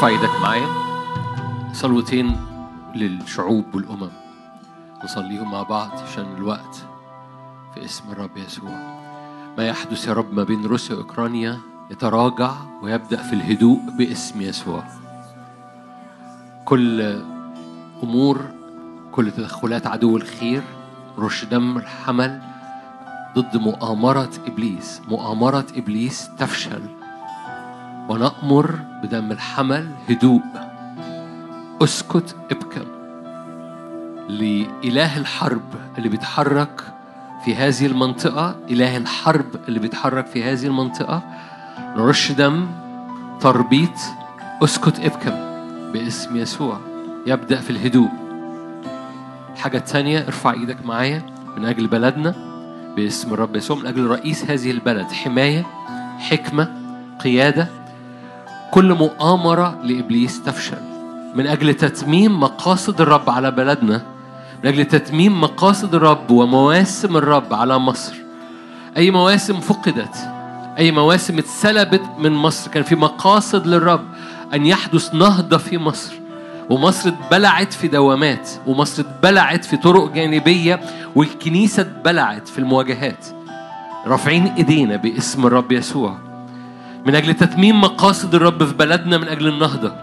ارفع إيدك معايا؟ صلوتين للشعوب والأمم. نصليهم مع بعض عشان الوقت في اسم الرب يسوع. ما يحدث يا رب ما بين روسيا وأوكرانيا يتراجع ويبدأ في الهدوء باسم يسوع. كل أمور كل تدخلات عدو الخير رش دم الحمل ضد مؤامرة إبليس. مؤامرة إبليس تفشل. ونأمر بدم الحمل هدوء. أسكت ابكم لإله الحرب اللي بيتحرك في هذه المنطقة إله الحرب اللي بيتحرك في هذه المنطقة. نرش دم تربيط. أسكت ابكم باسم يسوع يبدأ في الهدوء. الحاجة الثانية ارفع إيدك معايا من أجل بلدنا باسم الرب يسوع من أجل رئيس هذه البلد. حماية حكمة قيادة. كل مؤامرة لإبليس تفشل. من أجل تتميم مقاصد الرب على بلدنا من أجل تتميم مقاصد الرب ومواسم الرب على مصر. أي مواسم فقدت أي مواسم اتسلبت من مصر. كان في مقاصد للرب أن يحدث نهضة في مصر. ومصر اتبلعت في دوامات ومصر اتبلعت في طرق جانبية والكنيسة اتبلعت في المواجهات. رافعين إيدينا باسم الرب يسوع. من أجل تتميم مقاصد الرب في بلدنا من أجل النهضة.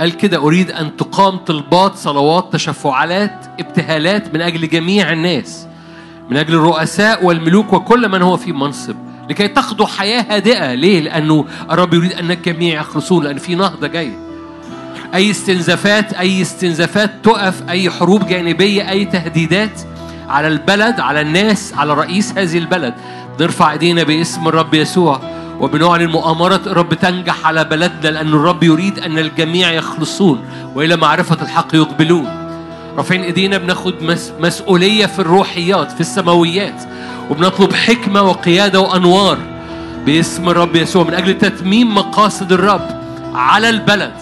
قال كده أريد أن تقام طلبات صلوات تشفعات ابتهالات من أجل جميع الناس من أجل الرؤساء والملوك وكل من هو في منصب لكي تقضوا حياة هادئة. ليه؟ لأنه الرب يريد ان الجميع يخلصون لأن في نهضة جاية. أي استنزافات أي استنزافات تقف أي حروب جانبية أي تهديدات على البلد على الناس على رئيس هذه البلد. نرفع إيدينا باسم الرب يسوع. وبنعلن مؤامرة الرب تنجح على بلدنا لأن الرب يريد أن الجميع يخلصون وإلى معرفة الحق يقبلون. رافعين إيدينا بناخد مس مسؤولية في الروحيات في السماويات وبنطلب حكمة وقيادة وأنوار باسم الرب يسوع. من أجل تتميم مقاصد الرب على البلد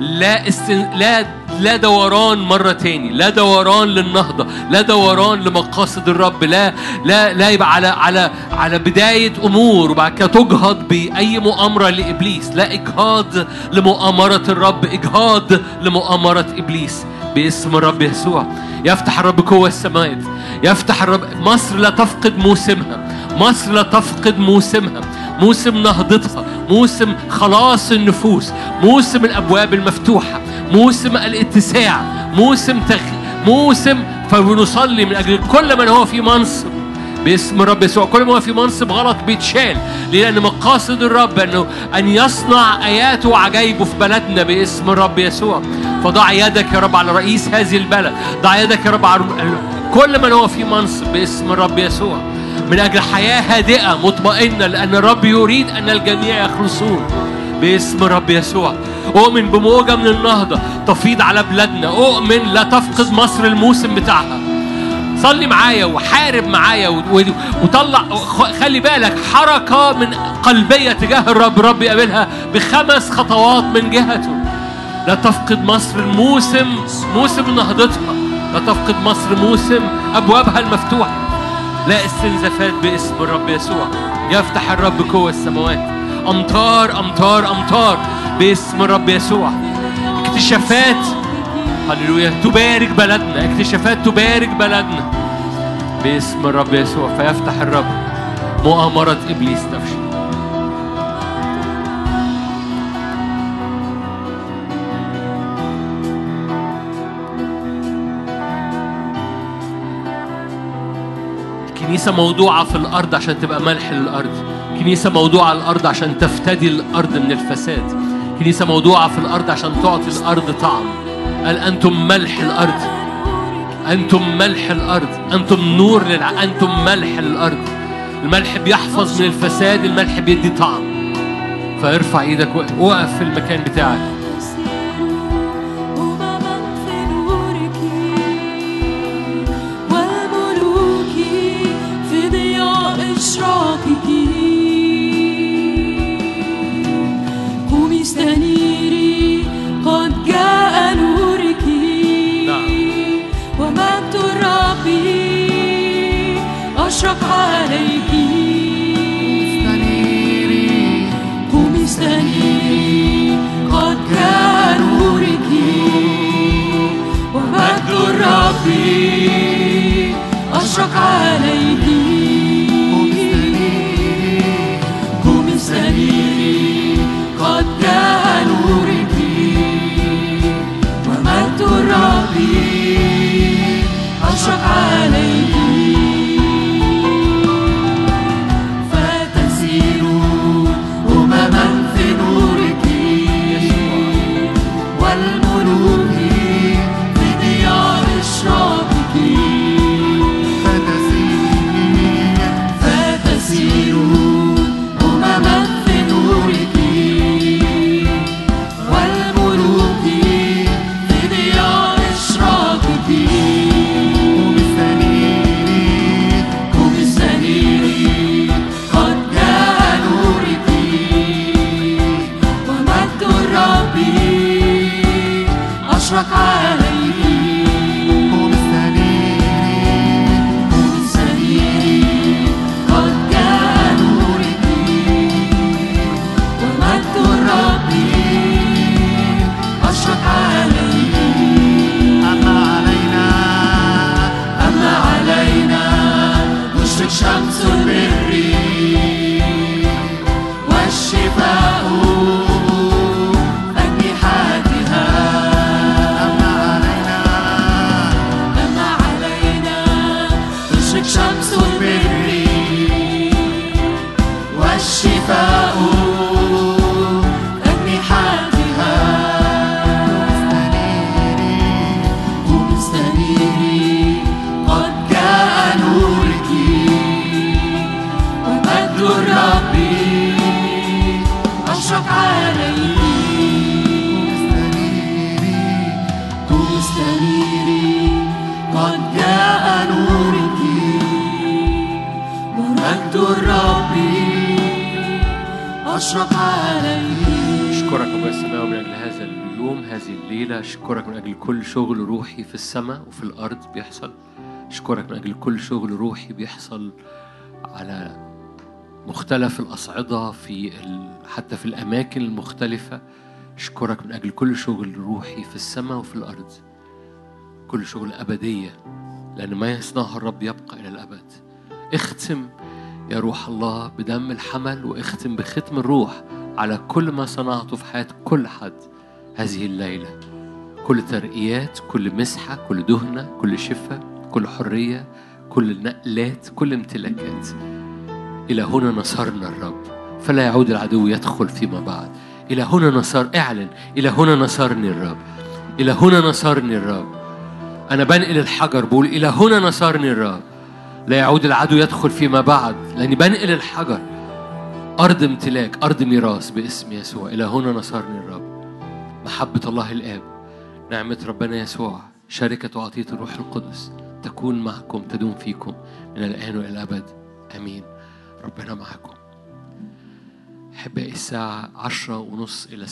لا استن... لا لا دوران مرة تاني لا دوران للنهضة لا دوران لمقاصد الرب لا لا لا يبقى على على على بداية أمور وبعد كده تجهض بأي مؤامرة لإبليس لا إجهاض لمؤامرة الرب إجهاض لمؤامرة إبليس باسم الرب يسوع. يفتح الرب قوة السماوات يفتح الرب مصر لا تفقد موسمها مصر لا تفقد موسمها. موسم نهضتها موسم خلاص النفوس موسم الأبواب المفتوحة موسم الاتساع موسم تخ... موسم فبنصلي من أجل كل من هو في منصب باسم الرب يسوع كل ما هو في منصب غلط بيتشال ليه؟ لأن مقاصد الرب أنه أن يصنع اياته وعجائبه في بلدنا باسم الرب يسوع فضع يدك يا رب على رئيس هذه البلد ضع يدك يا رب على كل من هو في منصب باسم الرب يسوع من أجل حياة هادئة مطمئنة لأن الرب يريد أن الجميع يخلصون باسم الرب يسوع. أؤمن بموجة من النهضة تفيض على بلادنا. أؤمن لا تفقد مصر الموسم بتاعها. صلي معايا وحارب معايا وطلع خلي بالك حركة من قلبية تجاه الرب. الرب يقابلها بخمس خطوات من جهته. لا تفقد مصر الموسم موسم نهضتها. لا تفقد مصر موسم أبوابها المفتوحة لا استنزافات باسم الرب يسوع. يفتح الرب قوة السماوات. أمطار أمطار أمطار باسم الرب يسوع. اكتشافات. هللويا. تبارك بلدنا. اكتشافات تبارك بلدنا باسم الرب يسوع. فيفتح الرب مؤامرة إبليس تفشل كنيسة موضوعة في الأرض عشان تبقى ملح للأرض. كنيسة موضوعة على الأرض عشان تفتدي الأرض من الفساد. كنيسة موضوعة في الأرض عشان تعطي الأرض طعم. قال أنتم ملح الأرض. أنتم ملح الأرض. أنتم نور للع... أنتم ملح الأرض. الملح بيحفظ من الفساد الملح بيدي طعم. فارفع إيدك وقف- في المكان بتاعك. أشرق بيحصل. أشكرك من أجل كل شغل روحي بيحصل على مختلف الأصعدة في. حتى في الأماكن المختلفة. أشكرك من أجل كل شغل روحي في السماء وفي الأرض. كل شغل أبدية لأن ما يصنعه الرب يبقى إلى الأبد. اختم يا روح الله بدم الحمل واختم بختم الروح على كل ما صنعته في حياة كل حد هذه الليلة. كل ترقيات كل مسحة كل دهنة كل شفاء كل حرية كل نقلات كل امتلاكات. إلى هنا نصرنا الرب. فلا يعود العدو يدخل فيما بعد. إلى هنا نصر اعلن. إلى هنا نصرني الرب. إلى هنا نصرني الرب. أنا بنقل الحجر بقول إلى هنا نصرني الرب. لا يعود العدو يدخل فيما بعد. لأني بنقل الحجر. أرض امتلاك أرض ميراث باسم يسوع. إلى هنا نصرني الرب. محبة الله الآب. نعمة ربنا يسوع شركة وعطية الروح القدس تكون معكم تدوم فيكم من الآن وإلى الأبد. آمين. ربنا معكم. أحبائي الساعة عشرة ونص إلى